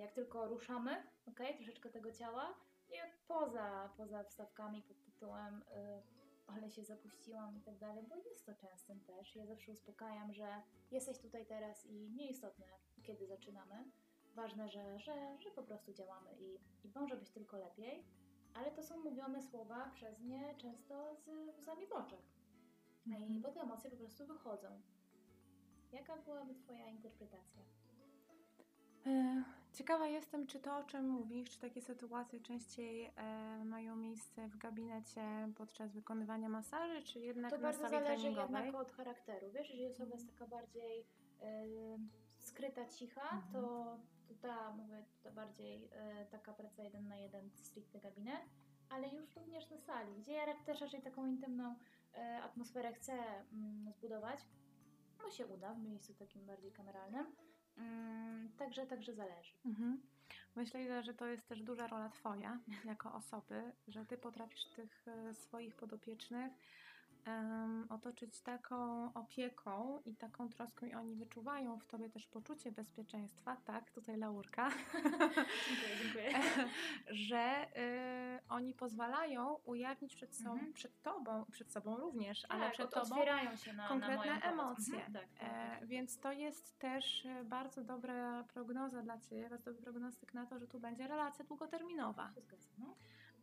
jak tylko ruszamy, okay, troszeczkę tego ciała, i poza, poza wstawkami pod tytułem y, ale się zapuściłam i tak dalej, bo jest to częstym też. Ja zawsze uspokajam, że jesteś tutaj teraz i nieistotne, kiedy zaczynamy. Ważne, że, że, że po prostu działamy i, i może być tylko lepiej, ale to są mówione słowa przez nie często z łzami w oczach. Mhm. I bo te emocje po prostu wychodzą. Jaka byłaby Twoja interpretacja? E, ciekawa jestem, czy to, o czym mówisz, czy takie sytuacje częściej e, mają miejsce w gabinecie podczas wykonywania masaży, czy jednak to na sali treningowej? To bardzo zależy jednak od charakteru. Wiesz, jeżeli osoba jest taka bardziej e, skryta, cicha, mhm. to, to ta, mówię, to bardziej e, taka praca jeden na jeden, stricte gabinet, ale już również na sali, gdzie ja też raczej taką intymną e, atmosferę chcę mm, zbudować. No się uda w miejscu takim bardziej kameralnym. Mm, także, także zależy. Mhm. Myślę, że to jest też duża rola Twoja jako osoby, że Ty potrafisz tych e, swoich podopiecznych um, otoczyć taką opieką i taką troską i oni wyczuwają w Tobie też poczucie bezpieczeństwa, tak, tutaj Laurka, dziękuję, dziękuję. że y, oni pozwalają ujawnić przed, są, mhm. przed Tobą, przed sobą również, tak, ale przed Tobą się na, konkretne na emocje. Mhm, tak, tak, e, tak. więc to jest też e, bardzo dobra prognoza dla Ciebie, bardzo dobry prognostyk na to, że tu będzie relacja długoterminowa. Się zgadza, no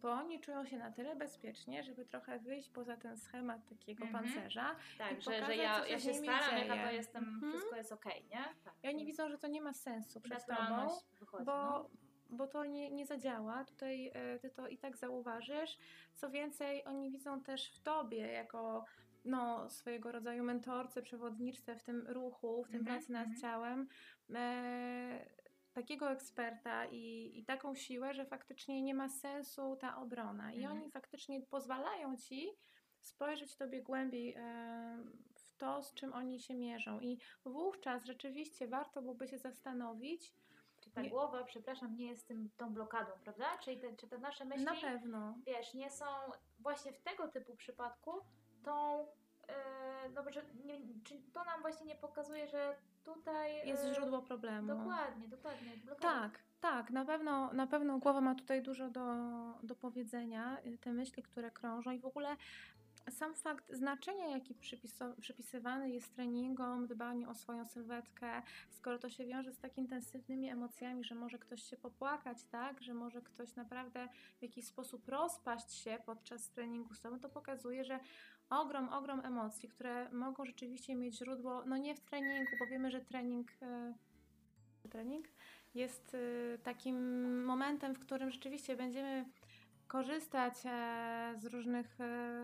bo oni czują się na tyle bezpiecznie, żeby trochę wyjść poza ten schemat takiego mm -hmm. pancerza. Tak, że, że ja, ja się staram, jaka to jestem, mm -hmm. wszystko jest okej, okay, nie? Tak. I oni widzą, że to nie ma sensu przed tobą, wychodzi, bo, no. bo to nie, nie zadziała. Tutaj e, ty to i tak zauważysz. Co więcej, oni widzą też w tobie jako no, swojego rodzaju mentorce, przewodniczce w tym ruchu, w tym mm -hmm. pracy nad -hmm. ciałem. E, takiego eksperta i, i taką siłę, że faktycznie nie ma sensu ta obrona. I mhm. oni faktycznie pozwalają ci spojrzeć tobie głębiej w to, z czym oni się mierzą. I wówczas rzeczywiście warto byłoby się zastanowić, czy ta nie. głowa, przepraszam, nie jest tym, tą blokadą, prawda? Czyli te, czy te nasze myśli, Na pewno. wiesz, nie są właśnie w tego typu przypadku tą E, no, że nie, czy to nam właśnie nie pokazuje, że tutaj jest e, źródło problemu. Dokładnie, dokładnie. Tak, tak, na pewno, na pewno głowa ma tutaj dużo do, do powiedzenia, y, te myśli, które krążą i w ogóle sam fakt znaczenia, jaki przypisywany jest treningom, dbaniu o swoją sylwetkę, skoro to się wiąże z tak intensywnymi emocjami, że może ktoś się popłakać, tak, że może ktoś naprawdę w jakiś sposób rozpaść się podczas treningu z tobą, to pokazuje, że ogrom, ogrom emocji, które mogą rzeczywiście mieć źródło, no nie w treningu, bo wiemy, że trening, e, trening jest e, takim momentem, w którym rzeczywiście będziemy korzystać e, z różnych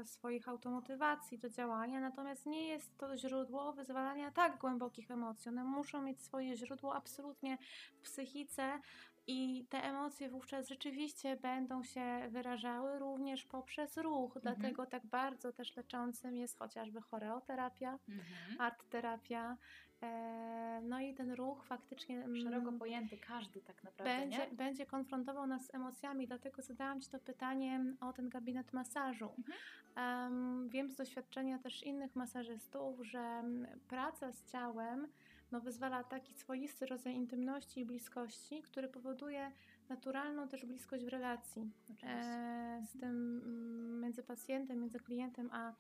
swoich automotywacji do działania, natomiast nie jest to źródło wyzwalania tak głębokich emocji. One muszą mieć swoje źródło absolutnie w psychice, i te emocje wówczas rzeczywiście będą się wyrażały również poprzez ruch. Mhm. Dlatego tak bardzo też leczącym jest chociażby choreoterapia, mhm. artterapia. E, no i ten ruch faktycznie. Mm, Szeroko pojęty, każdy tak naprawdę. Będzie, nie? będzie konfrontował nas z emocjami, dlatego zadałam Ci to pytanie o ten gabinet masażu. Mhm. Um, wiem z doświadczenia też innych masażystów, że praca z ciałem no, wyzwala taki swoisty rodzaj intymności i bliskości, który powoduje naturalną też bliskość w relacji e, z tym mm, między pacjentem, między klientem a,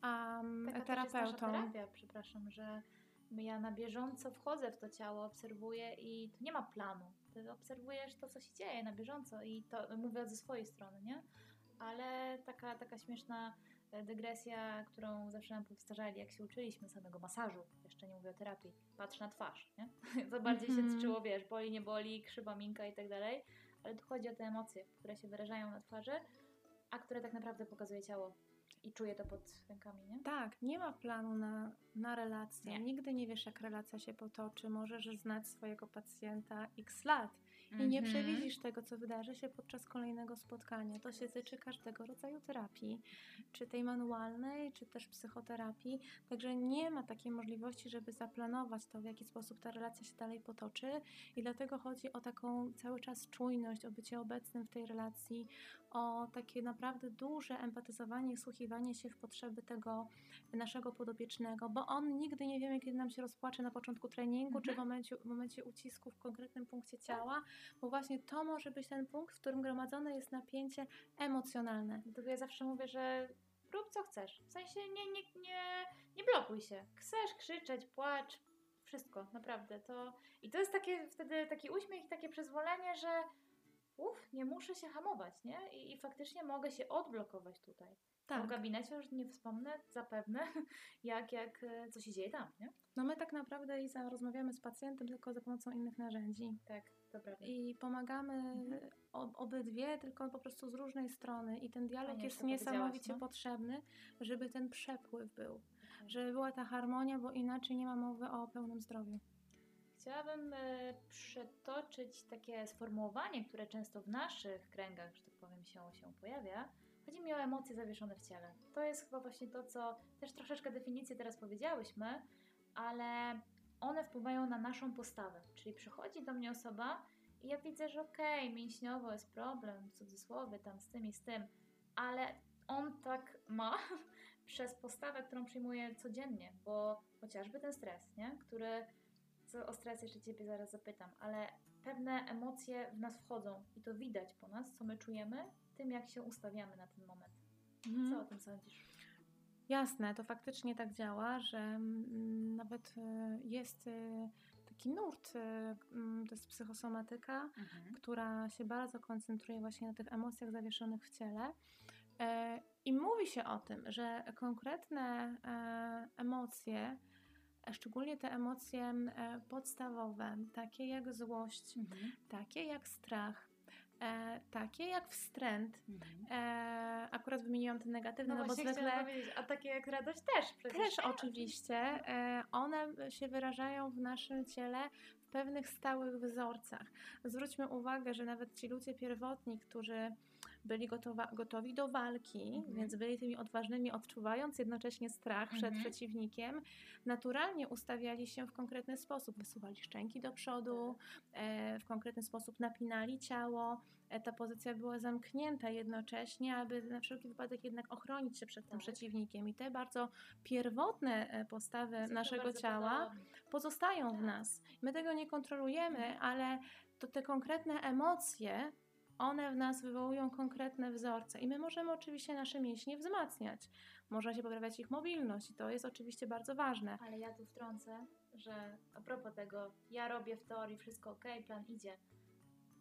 a mm, Taka terapeutą. Taka terapia, przepraszam, że ja na bieżąco wchodzę w to ciało, obserwuję i tu nie ma planu. Ty obserwujesz to, co się dzieje na bieżąco i to mówię ze swojej strony, nie? Ale taka, taka śmieszna dygresja, którą zawsze nam powtarzali, jak się uczyliśmy samego masażu, jeszcze nie mówię o terapii, patrz na twarz, nie? Co bardziej się mhm. tyczyło, wiesz, boli, nie boli, krzywa minka i tak dalej, ale tu chodzi o te emocje, które się wyrażają na twarzy, a które tak naprawdę pokazuje ciało. I czuję to pod rękami, nie? Tak, nie ma planu na, na relację. Nie. Nigdy nie wiesz, jak relacja się potoczy. Możesz znać swojego pacjenta x lat i nie Mhm. przewidzisz tego, co wydarzy się podczas kolejnego spotkania. To się tyczy każdego rodzaju terapii, czy tej manualnej, czy też psychoterapii. Także nie ma takiej możliwości, żeby zaplanować to, w jaki sposób ta relacja się dalej potoczy. I dlatego chodzi o taką cały czas czujność, o bycie obecnym w tej relacji, o takie naprawdę duże empatyzowanie i wsłuchiwanie się w potrzeby tego naszego podobiecznego, bo on nigdy nie wiemy, kiedy nam się rozpłacze na początku treningu, czy w Mhm. momencie, w momencie ucisku w konkretnym punkcie ciała, bo właśnie to może być ten punkt, w którym gromadzone jest napięcie emocjonalne. Dlatego ja zawsze mówię, że rób co chcesz. W sensie nie, nie, nie, nie blokuj się. Chcesz krzyczeć, płacz, wszystko, naprawdę. To... I to jest takie wtedy taki uśmiech i takie przyzwolenie, że uff, nie muszę się hamować, nie? I, i faktycznie mogę się odblokować tutaj. Tak. gabinecie już nie wspomnę zapewne, jak, jak, e, co się dzieje tam, nie? No my tak naprawdę Iza rozmawiamy z pacjentem tylko za pomocą innych narzędzi. Tak, to prawda. I pomagamy Mhm. ob- obydwie, tylko po prostu z różnej strony. I ten dialog Fajnie, jest niesamowicie no. potrzebny, żeby ten przepływ był, Okej. żeby była ta harmonia, bo inaczej nie ma mowy o pełnym zdrowiu. Chciałabym e, przetoczyć takie sformułowanie, które często w naszych kręgach, że tak powiem, się, się pojawia. Chodzi mi o emocje zawieszone w ciele. To jest chyba właśnie to, co też troszeczkę definicję teraz powiedziałyśmy, ale one wpływają na naszą postawę. Czyli przychodzi do mnie osoba i ja widzę, że okej, mięśniowo jest problem, w cudzysłowie, tam z tym i z tym, ale on tak ma przez postawę, którą przyjmuje codziennie, bo chociażby ten stres, nie? który co o stres jeszcze Ciebie zaraz zapytam, ale pewne emocje w nas wchodzą i to widać po nas, co my czujemy, tym jak się ustawiamy na ten moment. Co o tym sądzisz? Jasne, to faktycznie tak działa, że mm, nawet e, jest e, taki nurt, e, mm, to jest psychosomatyka, która się bardzo koncentruje właśnie na tych emocjach zawieszonych w ciele. I mówi się o tym, że konkretne emocje, a szczególnie te emocje e, podstawowe, takie jak złość, Mhm. takie jak strach, e, takie jak wstręt, e, akurat wymieniłam te negatywne, No no, bo zwykle a takie jak radość też przecież. też oczywiście e, one się wyrażają w naszym ciele w pewnych stałych wzorcach. Zwróćmy uwagę, że nawet ci ludzie pierwotni, którzy byli gotowa, gotowi do walki, Mhm. więc byli tymi odważnymi, odczuwając jednocześnie strach przed Mhm. przeciwnikiem, naturalnie ustawiali się w konkretny sposób. Wysuwali szczęki do przodu, e, w konkretny sposób napinali ciało. E, ta pozycja była zamknięta jednocześnie, aby na wszelki wypadek jednak ochronić się przed tym Tak. przeciwnikiem. I te bardzo pierwotne e, postawy naszego ciała podobne. pozostają w Tak. nas. My tego nie kontrolujemy, Mhm. ale to te konkretne emocje, one w nas wywołują konkretne wzorce i my możemy oczywiście nasze mięśnie wzmacniać. Może się poprawiać ich mobilność i to jest oczywiście bardzo ważne. Ale ja tu wtrącę, że a propos tego, ja robię w teorii wszystko ok, plan idzie,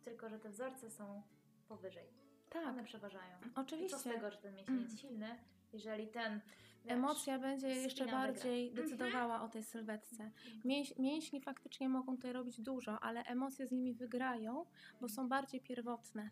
tylko że te wzorce są powyżej. Tak, One przeważają. I co z oczywiście. tego, że ten mięsień jest silny, jeżeli ten Emocja będzie jeszcze bardziej Mhm. decydowała o tej sylwetce. Mięś, mięśni faktycznie mogą tutaj robić dużo, ale emocje z nimi wygrają, bo są bardziej pierwotne.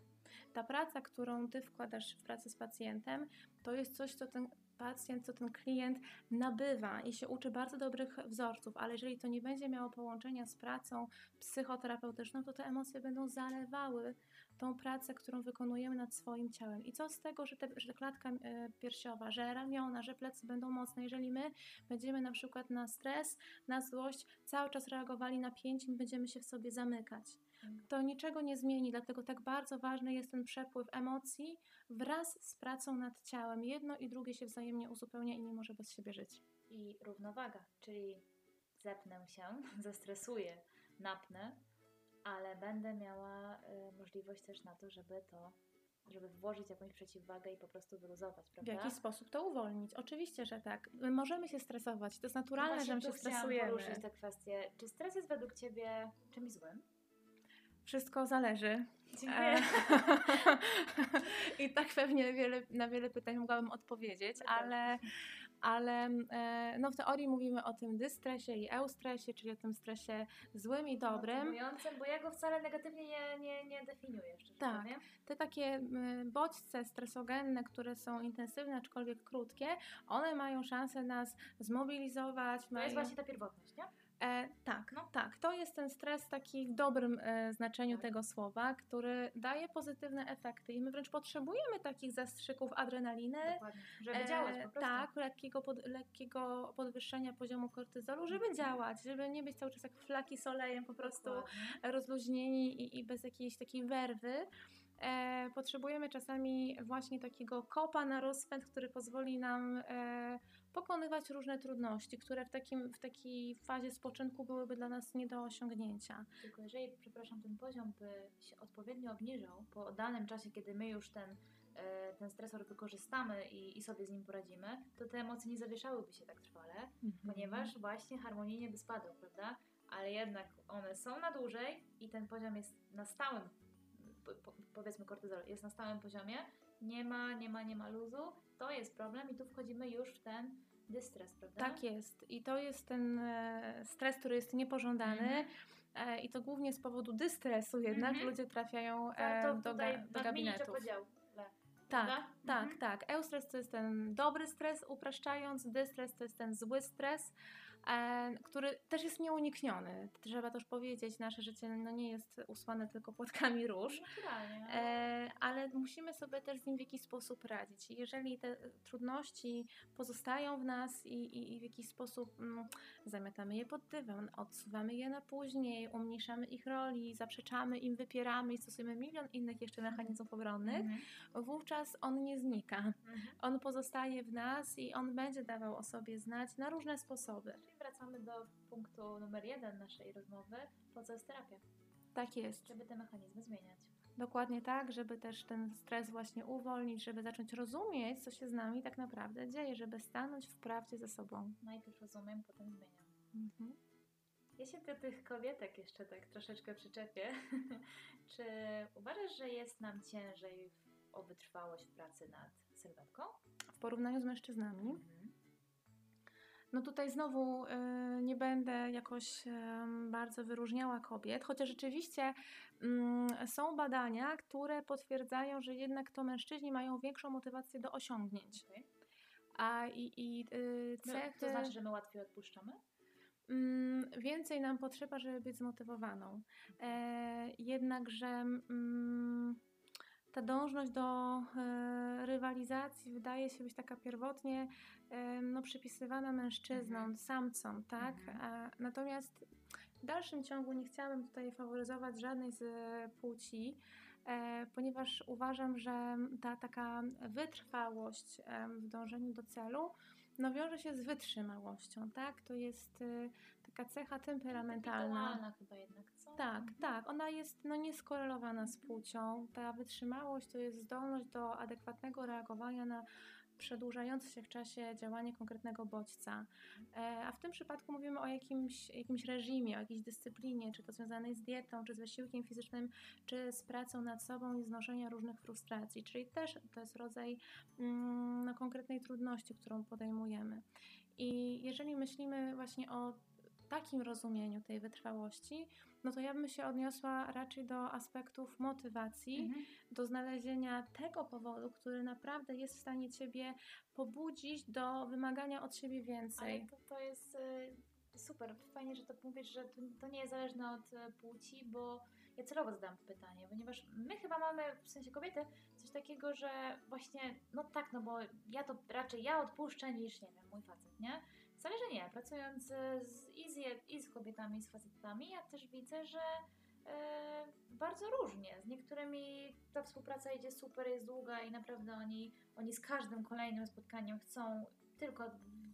Ta praca, którą ty wkładasz w pracę z pacjentem, to jest coś, co ten pacjent, co ten klient nabywa i się uczy bardzo dobrych wzorców, ale jeżeli to nie będzie miało połączenia z pracą psychoterapeutyczną, to te emocje będą zalewały tą pracę, którą wykonujemy nad swoim ciałem. I co z tego, że, te, że klatka e, piersiowa, że ramiona, że plecy będą mocne, jeżeli my będziemy na przykład na stres, na złość cały czas reagowali na pięć i będziemy się w sobie zamykać. To niczego nie zmieni, dlatego tak bardzo ważny jest ten przepływ emocji wraz z pracą nad ciałem. Jedno i drugie się wzajemnie uzupełnia i nie może bez siebie żyć. I równowaga, czyli zepnę się, zestresuję, napnę, ale będę miała y, możliwość też na to, żeby to, żeby włożyć jakąś przeciwwagę i po prostu wyluzować, W prawda? jaki sposób to uwolnić? Oczywiście, że tak. My możemy się stresować, to jest naturalne, No że my się stresujemy. poruszyć tę kwestię. Czy stres jest według Ciebie czymś złym? Wszystko zależy. Dziękuję. E, I tak pewnie wiele, na wiele pytań mogłabym odpowiedzieć, Tak. ale ale e, no w teorii mówimy o tym dystresie i eustresie, czyli o tym stresie złym i dobrym. Bo ja go wcale negatywnie nie, nie, nie definiuję, Tak. powiem. Te takie bodźce stresogenne, które są intensywne, aczkolwiek krótkie, one mają szansę nas zmobilizować. To mają... jest właśnie ta pierwotność, nie? E, tak, No. tak. To jest ten stres taki w dobrym e, znaczeniu tego słowa, który daje pozytywne efekty i my wręcz potrzebujemy takich zastrzyków adrenaliny. Dokładnie. Żeby działać po prostu. Tak, lekkiego, pod, lekkiego podwyższenia poziomu kortyzolu, żeby działać, żeby nie być cały czas jak flaki z olejem po prostu Dokładnie. rozluźnieni i, i bez jakiejś takiej werwy. E, potrzebujemy czasami właśnie takiego kopa na rozpęd, który pozwoli nam e, pokonywać różne trudności, które w, takim, w takiej fazie spoczynku byłyby dla nas nie do osiągnięcia. Tylko jeżeli, przepraszam, ten poziom by się odpowiednio obniżał po danym czasie, kiedy my już ten, e, ten stresor wykorzystamy i, i sobie z nim poradzimy, to te emocje nie zawieszałyby się tak trwale, ponieważ właśnie harmonijnie by spadły, prawda? Ale jednak one są na dłużej i ten poziom jest na stałym, po, powiedzmy kortyzol, jest na stałym poziomie, nie ma, nie ma, nie ma luzu, to jest problem i tu wchodzimy już w ten dystres, prawda? Tak jest. I to jest ten e, stres, który jest niepożądany. Mhm. E, I to głównie z powodu dystresu jednak Mhm. ludzie trafiają Warto do, tutaj ga, do gabinetów. Tak, tak, Mhm. tak. Eustres to jest ten dobry stres, upraszczając. Dystres to jest ten zły stres, który też jest nieunikniony. Trzeba też powiedzieć, nasze życie no, nie jest usłane tylko płatkami róż. Naturalnie. E, ale musimy sobie też z nim w jakiś sposób radzić. Jeżeli te trudności pozostają w nas i, i, i w jakiś sposób mm, zamiatamy je pod dywan, odsuwamy je na później, umniejszamy ich roli, zaprzeczamy im, wypieramy i stosujemy milion innych jeszcze mechanizmów obronnych, Mhm. wówczas on nie znika. Mhm. On pozostaje w nas i on będzie dawał o sobie znać na różne sposoby. Wracamy do punktu numer jeden naszej rozmowy. Po co jest terapia? Tak jest. Żeby te mechanizmy zmieniać. Dokładnie tak, żeby też ten stres właśnie uwolnić, żeby zacząć rozumieć, co się z nami tak naprawdę dzieje, żeby stanąć w prawdzie ze sobą. Najpierw rozumiem, potem zmieniam. Mhm. Ja się do tych kobietek jeszcze tak troszeczkę przyczepię. Czy uważasz, że jest nam ciężej o wytrwałość w pracy nad sylwetką? W porównaniu z mężczyznami, Mhm. No tutaj znowu y, nie będę jakoś bardzo wyróżniała kobiet, chociaż rzeczywiście mm, są badania, które potwierdzają, że jednak to mężczyźni mają większą motywację do osiągnięć. A i, i y, cechy... to znaczy, że my łatwiej odpuszczamy? Mm, więcej nam potrzeba, żeby być zmotywowaną. E, jednakże mm, ta dążność do e, rywalizacji wydaje się być taka pierwotnie e, no, przypisywana mężczyznom, Mhm. samcom, tak? Mhm. Natomiast w dalszym ciągu nie chciałabym tutaj faworyzować żadnej z płci. E, ponieważ uważam, że ta taka wytrwałość w dążeniu do celu no wiąże się z wytrzymałością, tak? To jest taka cecha temperamentalna. Chyba jednak, co? Tak, Mhm. tak. Ona jest no, nieskorelowana z płcią. Ta wytrzymałość to jest zdolność do adekwatnego reagowania na przedłużające się w czasie działanie konkretnego bodźca. E, a w tym przypadku mówimy o jakimś, jakimś reżimie, o jakiejś dyscyplinie, czy to związanej z dietą, czy z wysiłkiem fizycznym, czy z pracą nad sobą i znoszenia różnych frustracji. Czyli też to jest rodzaj mm, no, konkretnej trudności, którą podejmujemy. I jeżeli myślimy właśnie o takim rozumieniu tej wytrwałości, no to ja bym się odniosła raczej do aspektów motywacji, Mhm. do znalezienia tego powodu, który naprawdę jest w stanie Ciebie pobudzić do wymagania od siebie więcej. Ale to, to jest y, super, fajnie, że to mówisz, że to, to nie jest zależne od y, płci, bo ja celowo zadałam to pytanie, ponieważ my chyba mamy, w sensie kobiety, coś takiego, że właśnie, no tak, no bo ja to raczej ja odpuszczę niż, nie wiem, mój facet, nie? Wcale, że nie. Pracując z, i, z, i z kobietami, i z facetami, ja też widzę, że e, bardzo różnie. Z niektórymi ta współpraca idzie super, jest długa i naprawdę oni, oni z każdym kolejnym spotkaniem chcą tylko,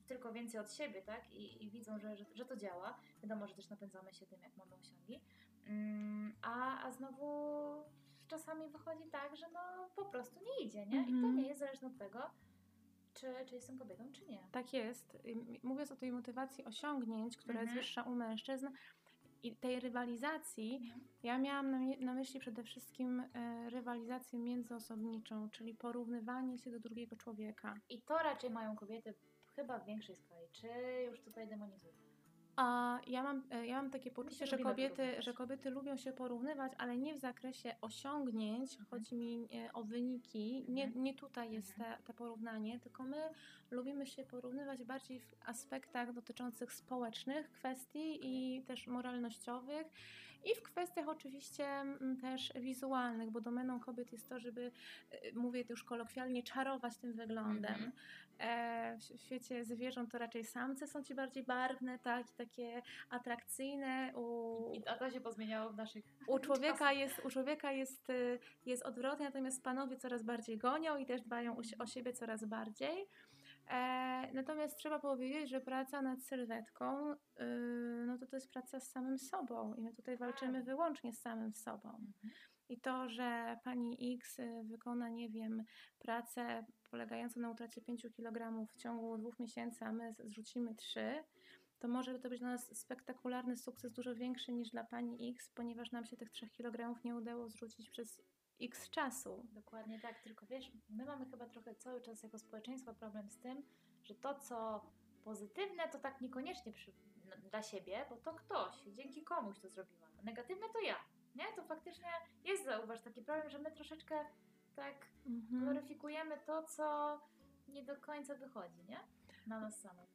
tylko więcej od siebie, tak? I, i widzą, że, że, że to działa. Wiadomo, że też napędzamy się tym, jak mamy osiągi. Mm, a, a znowu czasami wychodzi tak, że no po prostu nie idzie, nie? I to Mhm. nie jest zależne od tego, czy, czy jestem kobietą, czy nie. Tak jest. Mówiąc o tej motywacji osiągnięć, która jest Mhm. wyższa u mężczyzn i tej rywalizacji, Mhm. ja miałam na, na myśli przede wszystkim e, rywalizację międzyosobniczą, czyli porównywanie się do drugiego człowieka. I to raczej mają kobiety chyba w większej skali. Czy już tutaj demonizuję? A ja mam, e, ja mam takie poczucie, że lubimy kobiety, że kobiety lubią się porównywać, ale nie w zakresie osiągnięć, chodzi mi e, o wyniki. Nie, Mhm. nie tutaj jest te, te porównanie, tylko my lubimy się porównywać bardziej w aspektach dotyczących społecznych kwestii i też moralnościowych i w kwestiach oczywiście mm, też wizualnych, bo domeną kobiet jest to, żeby, e, mówię to już kolokwialnie, czarować tym wyglądem. Mhm. E, w świecie zwierząt to raczej samce są ci bardziej barwne, tak, i takie atrakcyjne. U, I a to się pozmieniało w naszych u człowieka jest, u człowieka jest, y, jest odwrotnie, natomiast panowie coraz bardziej gonią i też dbają o siebie coraz bardziej. E, natomiast trzeba powiedzieć, że praca nad sylwetką, y, no to to jest praca z samym sobą i my tutaj walczymy Tak. wyłącznie z samym sobą. Mhm. I to, że pani X y, wykona, nie wiem, pracę polegającą na utracie 5 kg w ciągu dwóch miesięcy, a my zrzucimy 3, to może to być dla nas spektakularny sukces, dużo większy niż dla pani X, ponieważ nam się tych 3 kg nie udało zrzucić przez X czasu. Dokładnie tak, tylko wiesz, my mamy chyba trochę cały czas jako społeczeństwo problem z tym, że to, co pozytywne, to tak niekoniecznie przy, n- dla siebie, bo to ktoś, dzięki komuś to zrobiłam. A negatywne to ja. Nie? To faktycznie jest, zauważ, taki problem, że my troszeczkę tak Mhm. gloryfikujemy to, co nie do końca wychodzi, nie? Na nas samych.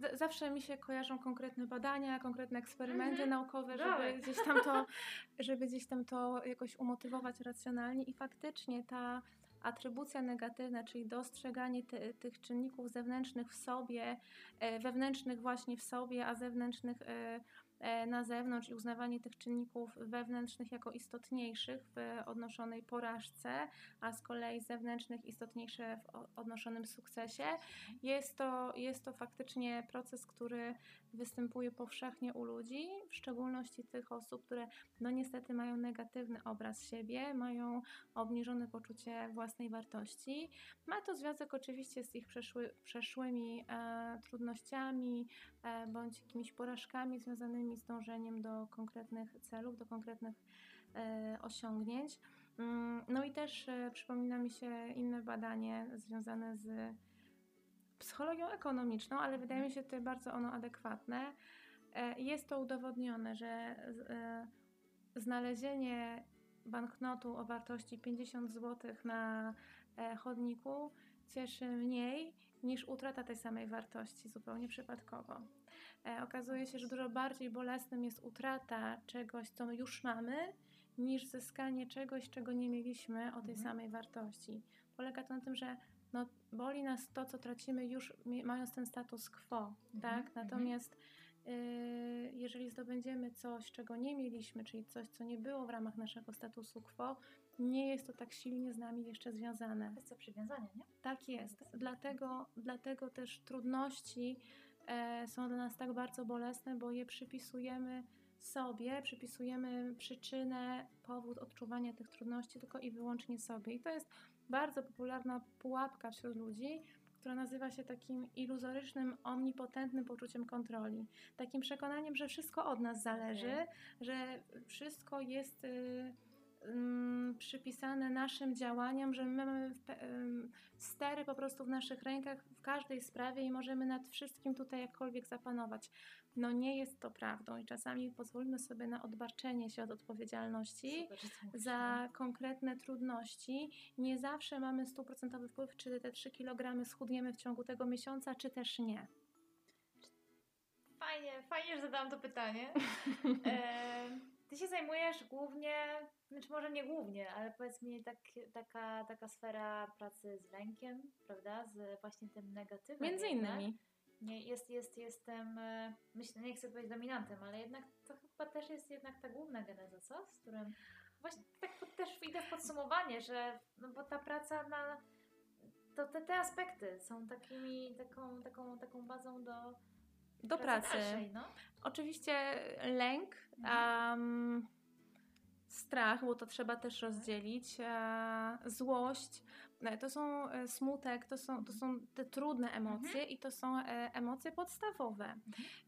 Z- Zawsze mi się kojarzą konkretne badania, konkretne eksperymenty Mhm. naukowe, żeby gdzieś tam to, żeby gdzieś tam to jakoś umotywować racjonalnie i faktycznie ta atrybucja negatywna, czyli dostrzeganie ty, tych czynników zewnętrznych w sobie, e, wewnętrznych właśnie w sobie, a zewnętrznych e, na zewnątrz i uznawanie tych czynników wewnętrznych jako istotniejszych w odnoszonej porażce, a z kolei zewnętrznych istotniejsze w odnoszonym sukcesie. Jest to, jest to faktycznie proces, który występuje powszechnie u ludzi, w szczególności tych osób, które no niestety mają negatywny obraz siebie, mają obniżone poczucie własnej wartości. Ma to związek oczywiście z ich przeszły, przeszłymi e, trudnościami e, bądź jakimiś porażkami związanymi z dążeniem do konkretnych celów, do konkretnych e, osiągnięć. Mm, No i też e, przypomina mi się inne badanie związane z psychologią ekonomiczną, ale wydaje mi się tutaj bardzo ono adekwatne. E, Jest to udowodnione, że e, znalezienie banknotu o wartości 50 zł na e, chodniku cieszy mniej niż utrata tej samej wartości zupełnie przypadkowo. E, Okazuje się, że dużo bardziej bolesnym jest utrata czegoś, co już mamy, niż zyskanie czegoś, czego nie mieliśmy o tej Mhm. samej wartości. Polega to na tym, że no, boli nas to, co tracimy już mając ten status quo, Mhm, tak? mhm. Natomiast y, jeżeli zdobędziemy coś, czego nie mieliśmy, czyli coś, co nie było w ramach naszego statusu quo, nie jest to tak silnie z nami jeszcze związane. Kwestia przywiązania, nie? Tak jest. Dlatego, dlatego też trudności e, są dla nas tak bardzo bolesne, bo je przypisujemy sobie, przypisujemy przyczynę, powód odczuwania tych trudności tylko i wyłącznie sobie. I to jest bardzo popularna pułapka wśród ludzi, która nazywa się takim iluzorycznym, omnipotentnym poczuciem kontroli. Takim przekonaniem, że wszystko od nas zależy, Okej. że wszystko jest y, przypisane naszym działaniom, że my mamy stery po prostu w naszych rękach w każdej sprawie i możemy nad wszystkim tutaj jakkolwiek zapanować. No nie jest to prawdą i czasami pozwólmy sobie na odbarczenie się od odpowiedzialności Super, mówisz, za konkretne trudności. Nie zawsze mamy stuprocentowy wpływ, czy te 3 kg schudniemy w ciągu tego miesiąca, czy też nie. Fajnie, fajnie, że zadałam to pytanie. E, ty się zajmujesz głównie, znaczy może nie głównie, ale powiedz mi tak, taka, taka sfera pracy z lękiem, prawda? Z właśnie tym negatywem. Między jednak. innymi. Nie, jest, jest, jestem, e, myślę, nie chcę powiedzieć dominantem, ale jednak to chyba też jest jednak ta główna geneza, co? Z którym właśnie tak też idę w podsumowanie, że no bo ta praca na to te, te aspekty są takimi, taką, taką, taką bazą do, Do pracy. no. Oczywiście lęk, Mhm. um, strach, bo to trzeba też rozdzielić, e, złość, e, to są e, smutek, to są, to są te trudne emocje i to są emocje podstawowe.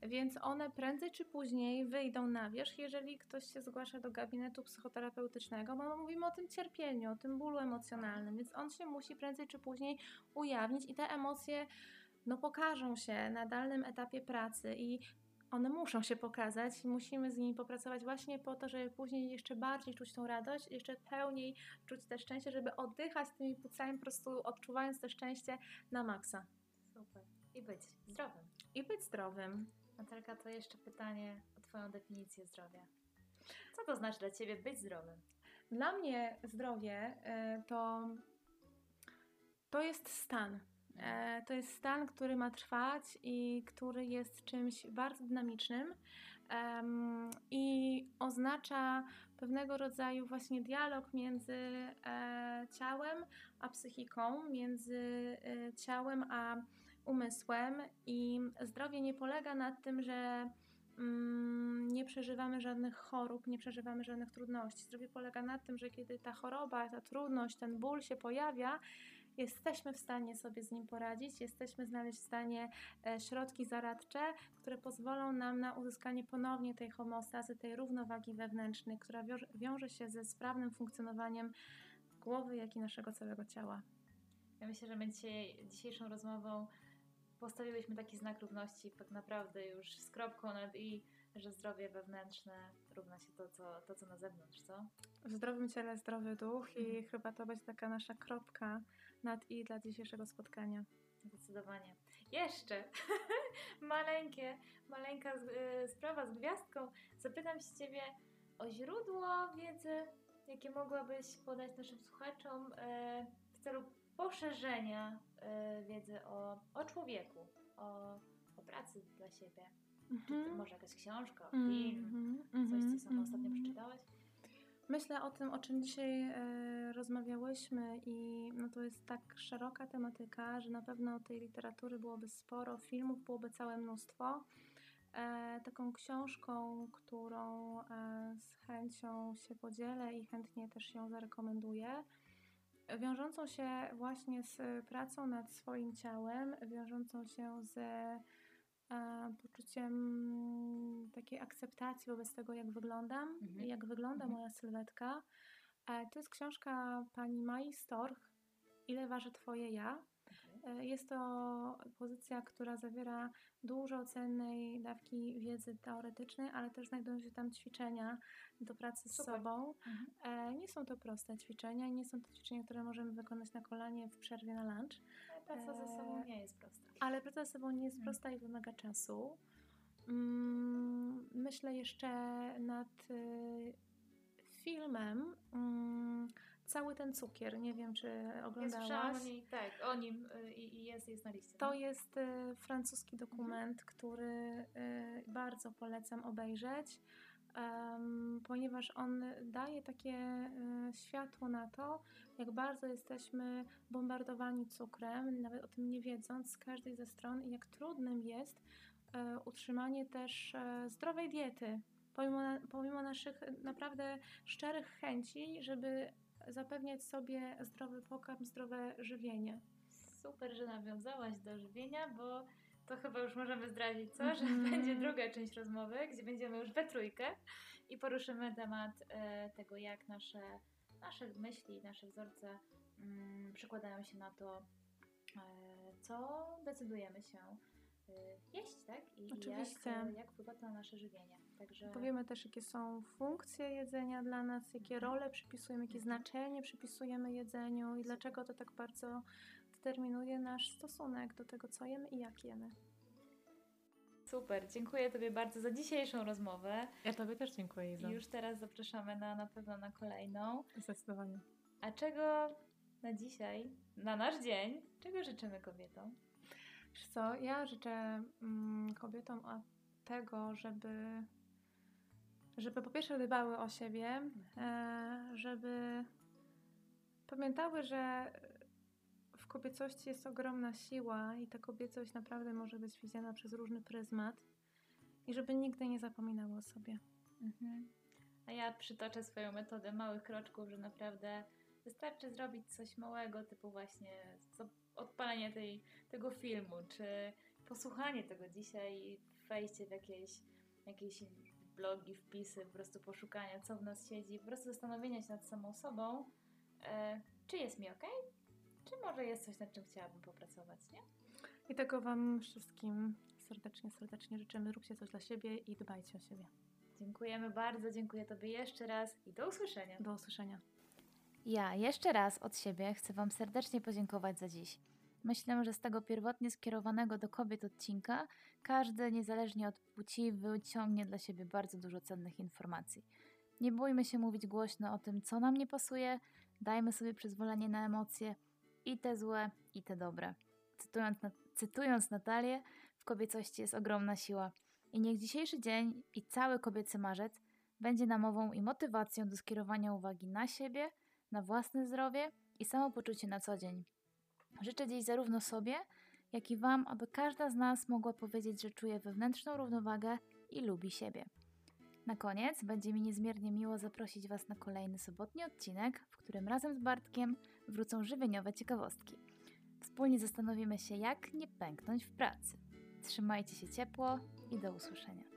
Więc one prędzej czy później wyjdą na wierzch, jeżeli ktoś się zgłasza do gabinetu psychoterapeutycznego, bo mówimy o tym cierpieniu, o tym bólu emocjonalnym, więc on się musi prędzej czy później ujawnić i te emocje no pokażą się na dalnym etapie pracy i one muszą się pokazać musimy z nimi popracować właśnie po to, żeby później jeszcze bardziej czuć tą radość, jeszcze pełniej czuć te szczęście, żeby oddychać tymi płucami, po prostu odczuwając to szczęście na maksa. Super. I być zdrowym. I być zdrowym. Natalka, to jeszcze pytanie o Twoją definicję zdrowia. Co to znaczy dla Ciebie być zdrowym? Dla mnie zdrowie y, to, to jest stan. E, To jest stan, który ma trwać i który jest czymś bardzo dynamicznym i oznacza pewnego rodzaju właśnie dialog między e, ciałem a psychiką, między e, ciałem a umysłem i zdrowie nie polega na tym, że mm, nie przeżywamy żadnych chorób, nie przeżywamy żadnych trudności. Zdrowie polega na tym, że kiedy ta choroba, ta trudność, ten ból się pojawia, jesteśmy w stanie sobie z nim poradzić, jesteśmy znaleźć w stanie e, środki zaradcze, które pozwolą nam na uzyskanie ponownie tej homeostazy, tej równowagi wewnętrznej, która wiąże, wiąże się ze sprawnym funkcjonowaniem głowy, jak i naszego całego ciała. Ja myślę, że my dzisiaj, dzisiejszą rozmową postawiłyśmy taki znak równości tak naprawdę już z kropką nad i, że zdrowie wewnętrzne równa się to, co, to, co na zewnątrz, co? W zdrowym ciele zdrowy duch i Mhm. chyba to będzie taka nasza kropka nad i dla dzisiejszego spotkania. Zdecydowanie. Jeszcze maleńkie, maleńka y, sprawa z gwiazdką. Zapytam się Ciebie o źródło wiedzy, jakie mogłabyś podać naszym słuchaczom y, w celu poszerzenia y, wiedzy o, o człowieku, o, o pracy dla siebie. Czy to może jakaś książka, film, Mhm, coś, mhm, co sama ostatnio mhm. przeczytałaś? Myślę o tym, o czym dzisiaj e, rozmawiałyśmy i no to jest tak szeroka tematyka, że na pewno tej literatury byłoby sporo, filmów byłoby całe mnóstwo. E, taką książką, którą e, z chęcią się podzielę i chętnie też ją zarekomenduję, wiążącą się właśnie z pracą nad swoim ciałem, wiążącą się e, poczuciem takiej akceptacji wobec tego, jak wyglądam Mhm. jak wygląda Mhm. moja sylwetka. E, to jest książka pani Mai Storch, Ile waży twoje ja? E, Jest to pozycja, która zawiera dużo cennej dawki wiedzy teoretycznej, ale też znajdują się tam ćwiczenia do pracy z Super. sobą. Mhm. E, Nie są to proste ćwiczenia nie są to ćwiczenia, które możemy wykonać na kolanie w przerwie na lunch. Ale praca ze sobą nie jest Mm. prosta i wymaga czasu. Mm, Myślę jeszcze nad y, filmem mm, Cały ten cukier. Nie wiem, czy Ja oglądałaś. słyszałam o niej, tak, o nim y, i, jest, jest na liście. To no. jest y, francuski dokument, który y, bardzo polecam obejrzeć, ponieważ on daje takie y, światło na to, jak bardzo jesteśmy bombardowani cukrem, nawet o tym nie wiedząc, z każdej ze stron i jak trudnym jest e, utrzymanie też e, zdrowej diety. Pomimo, pomimo naszych naprawdę szczerych chęci, żeby zapewniać sobie zdrowy pokarm, zdrowe żywienie. Super, że nawiązałaś do żywienia, bo to chyba już możemy zdradzić, co? Że Mhm. będzie druga część rozmowy, gdzie będziemy już we trójkę i poruszymy temat e, tego, jak nasze, nasze myśli, nasze wzorce mm, przekładają się na to, e, co decydujemy się e, jeść, tak? I Oczywiście. Jak, jak wpływa to na nasze żywienie. Także Powiemy też, jakie są funkcje jedzenia dla nas, jakie role przypisujemy, jakie znaczenie przypisujemy jedzeniu i dlaczego to tak bardzo determinuje nasz stosunek do tego, co jemy i jak jemy. super, dziękuję Tobie bardzo za dzisiejszą rozmowę. Ja Tobie też dziękuję, I już teraz zapraszamy na, na pewno na kolejną. Zdecydowanie. A czego na dzisiaj, na nasz dzień, czego życzymy kobietom? Wiesz co, ja życzę mm, kobietom tego, żeby, żeby po pierwsze dbały o siebie, e, żeby pamiętały, że kobiecości jest ogromna siła i ta kobiecość naprawdę może być widziana przez różny pryzmat i żeby nigdy nie zapominały o sobie. Mhm. A ja przytoczę swoją metodę małych kroczków, że naprawdę wystarczy zrobić coś małego, typu właśnie odpalenie tej, tego filmu, czy posłuchanie tego dzisiaj wejście w jakieś, jakieś blogi, wpisy, po prostu poszukania, co w nas siedzi, po prostu zastanowienia się nad samą sobą, e, czy jest mi ok, może jest coś, nad czym chciałabym popracować, nie? I tego Wam wszystkim serdecznie, serdecznie życzymy. Róbcie coś dla siebie i dbajcie o siebie. Dziękujemy bardzo, dziękuję Tobie jeszcze raz i do usłyszenia. Do usłyszenia. Ja jeszcze raz od siebie chcę Wam serdecznie podziękować za dziś. Myślę, że z tego pierwotnie skierowanego do kobiet odcinka każdy, niezależnie od płci, wyciągnie dla siebie bardzo dużo cennych informacji. Nie bójmy się mówić głośno o tym, co nam nie pasuje, dajmy sobie przyzwolenie na emocje i te złe, i te dobre. Cytując, cytując Natalię, w kobiecości jest ogromna siła. I niech dzisiejszy dzień i cały kobiecy marzec będzie namową i motywacją do skierowania uwagi na siebie, na własne zdrowie i samopoczucie na co dzień. Życzę dziś zarówno sobie, jak i Wam, aby każda z nas mogła powiedzieć, że czuje wewnętrzną równowagę i lubi siebie. Na koniec będzie mi niezmiernie miło zaprosić Was na kolejny sobotni odcinek, w którym razem z Bartkiem wrócą żywieniowe ciekawostki. Wspólnie zastanowimy się, jak nie pęknąć w pracy. Trzymajcie się ciepło i do usłyszenia.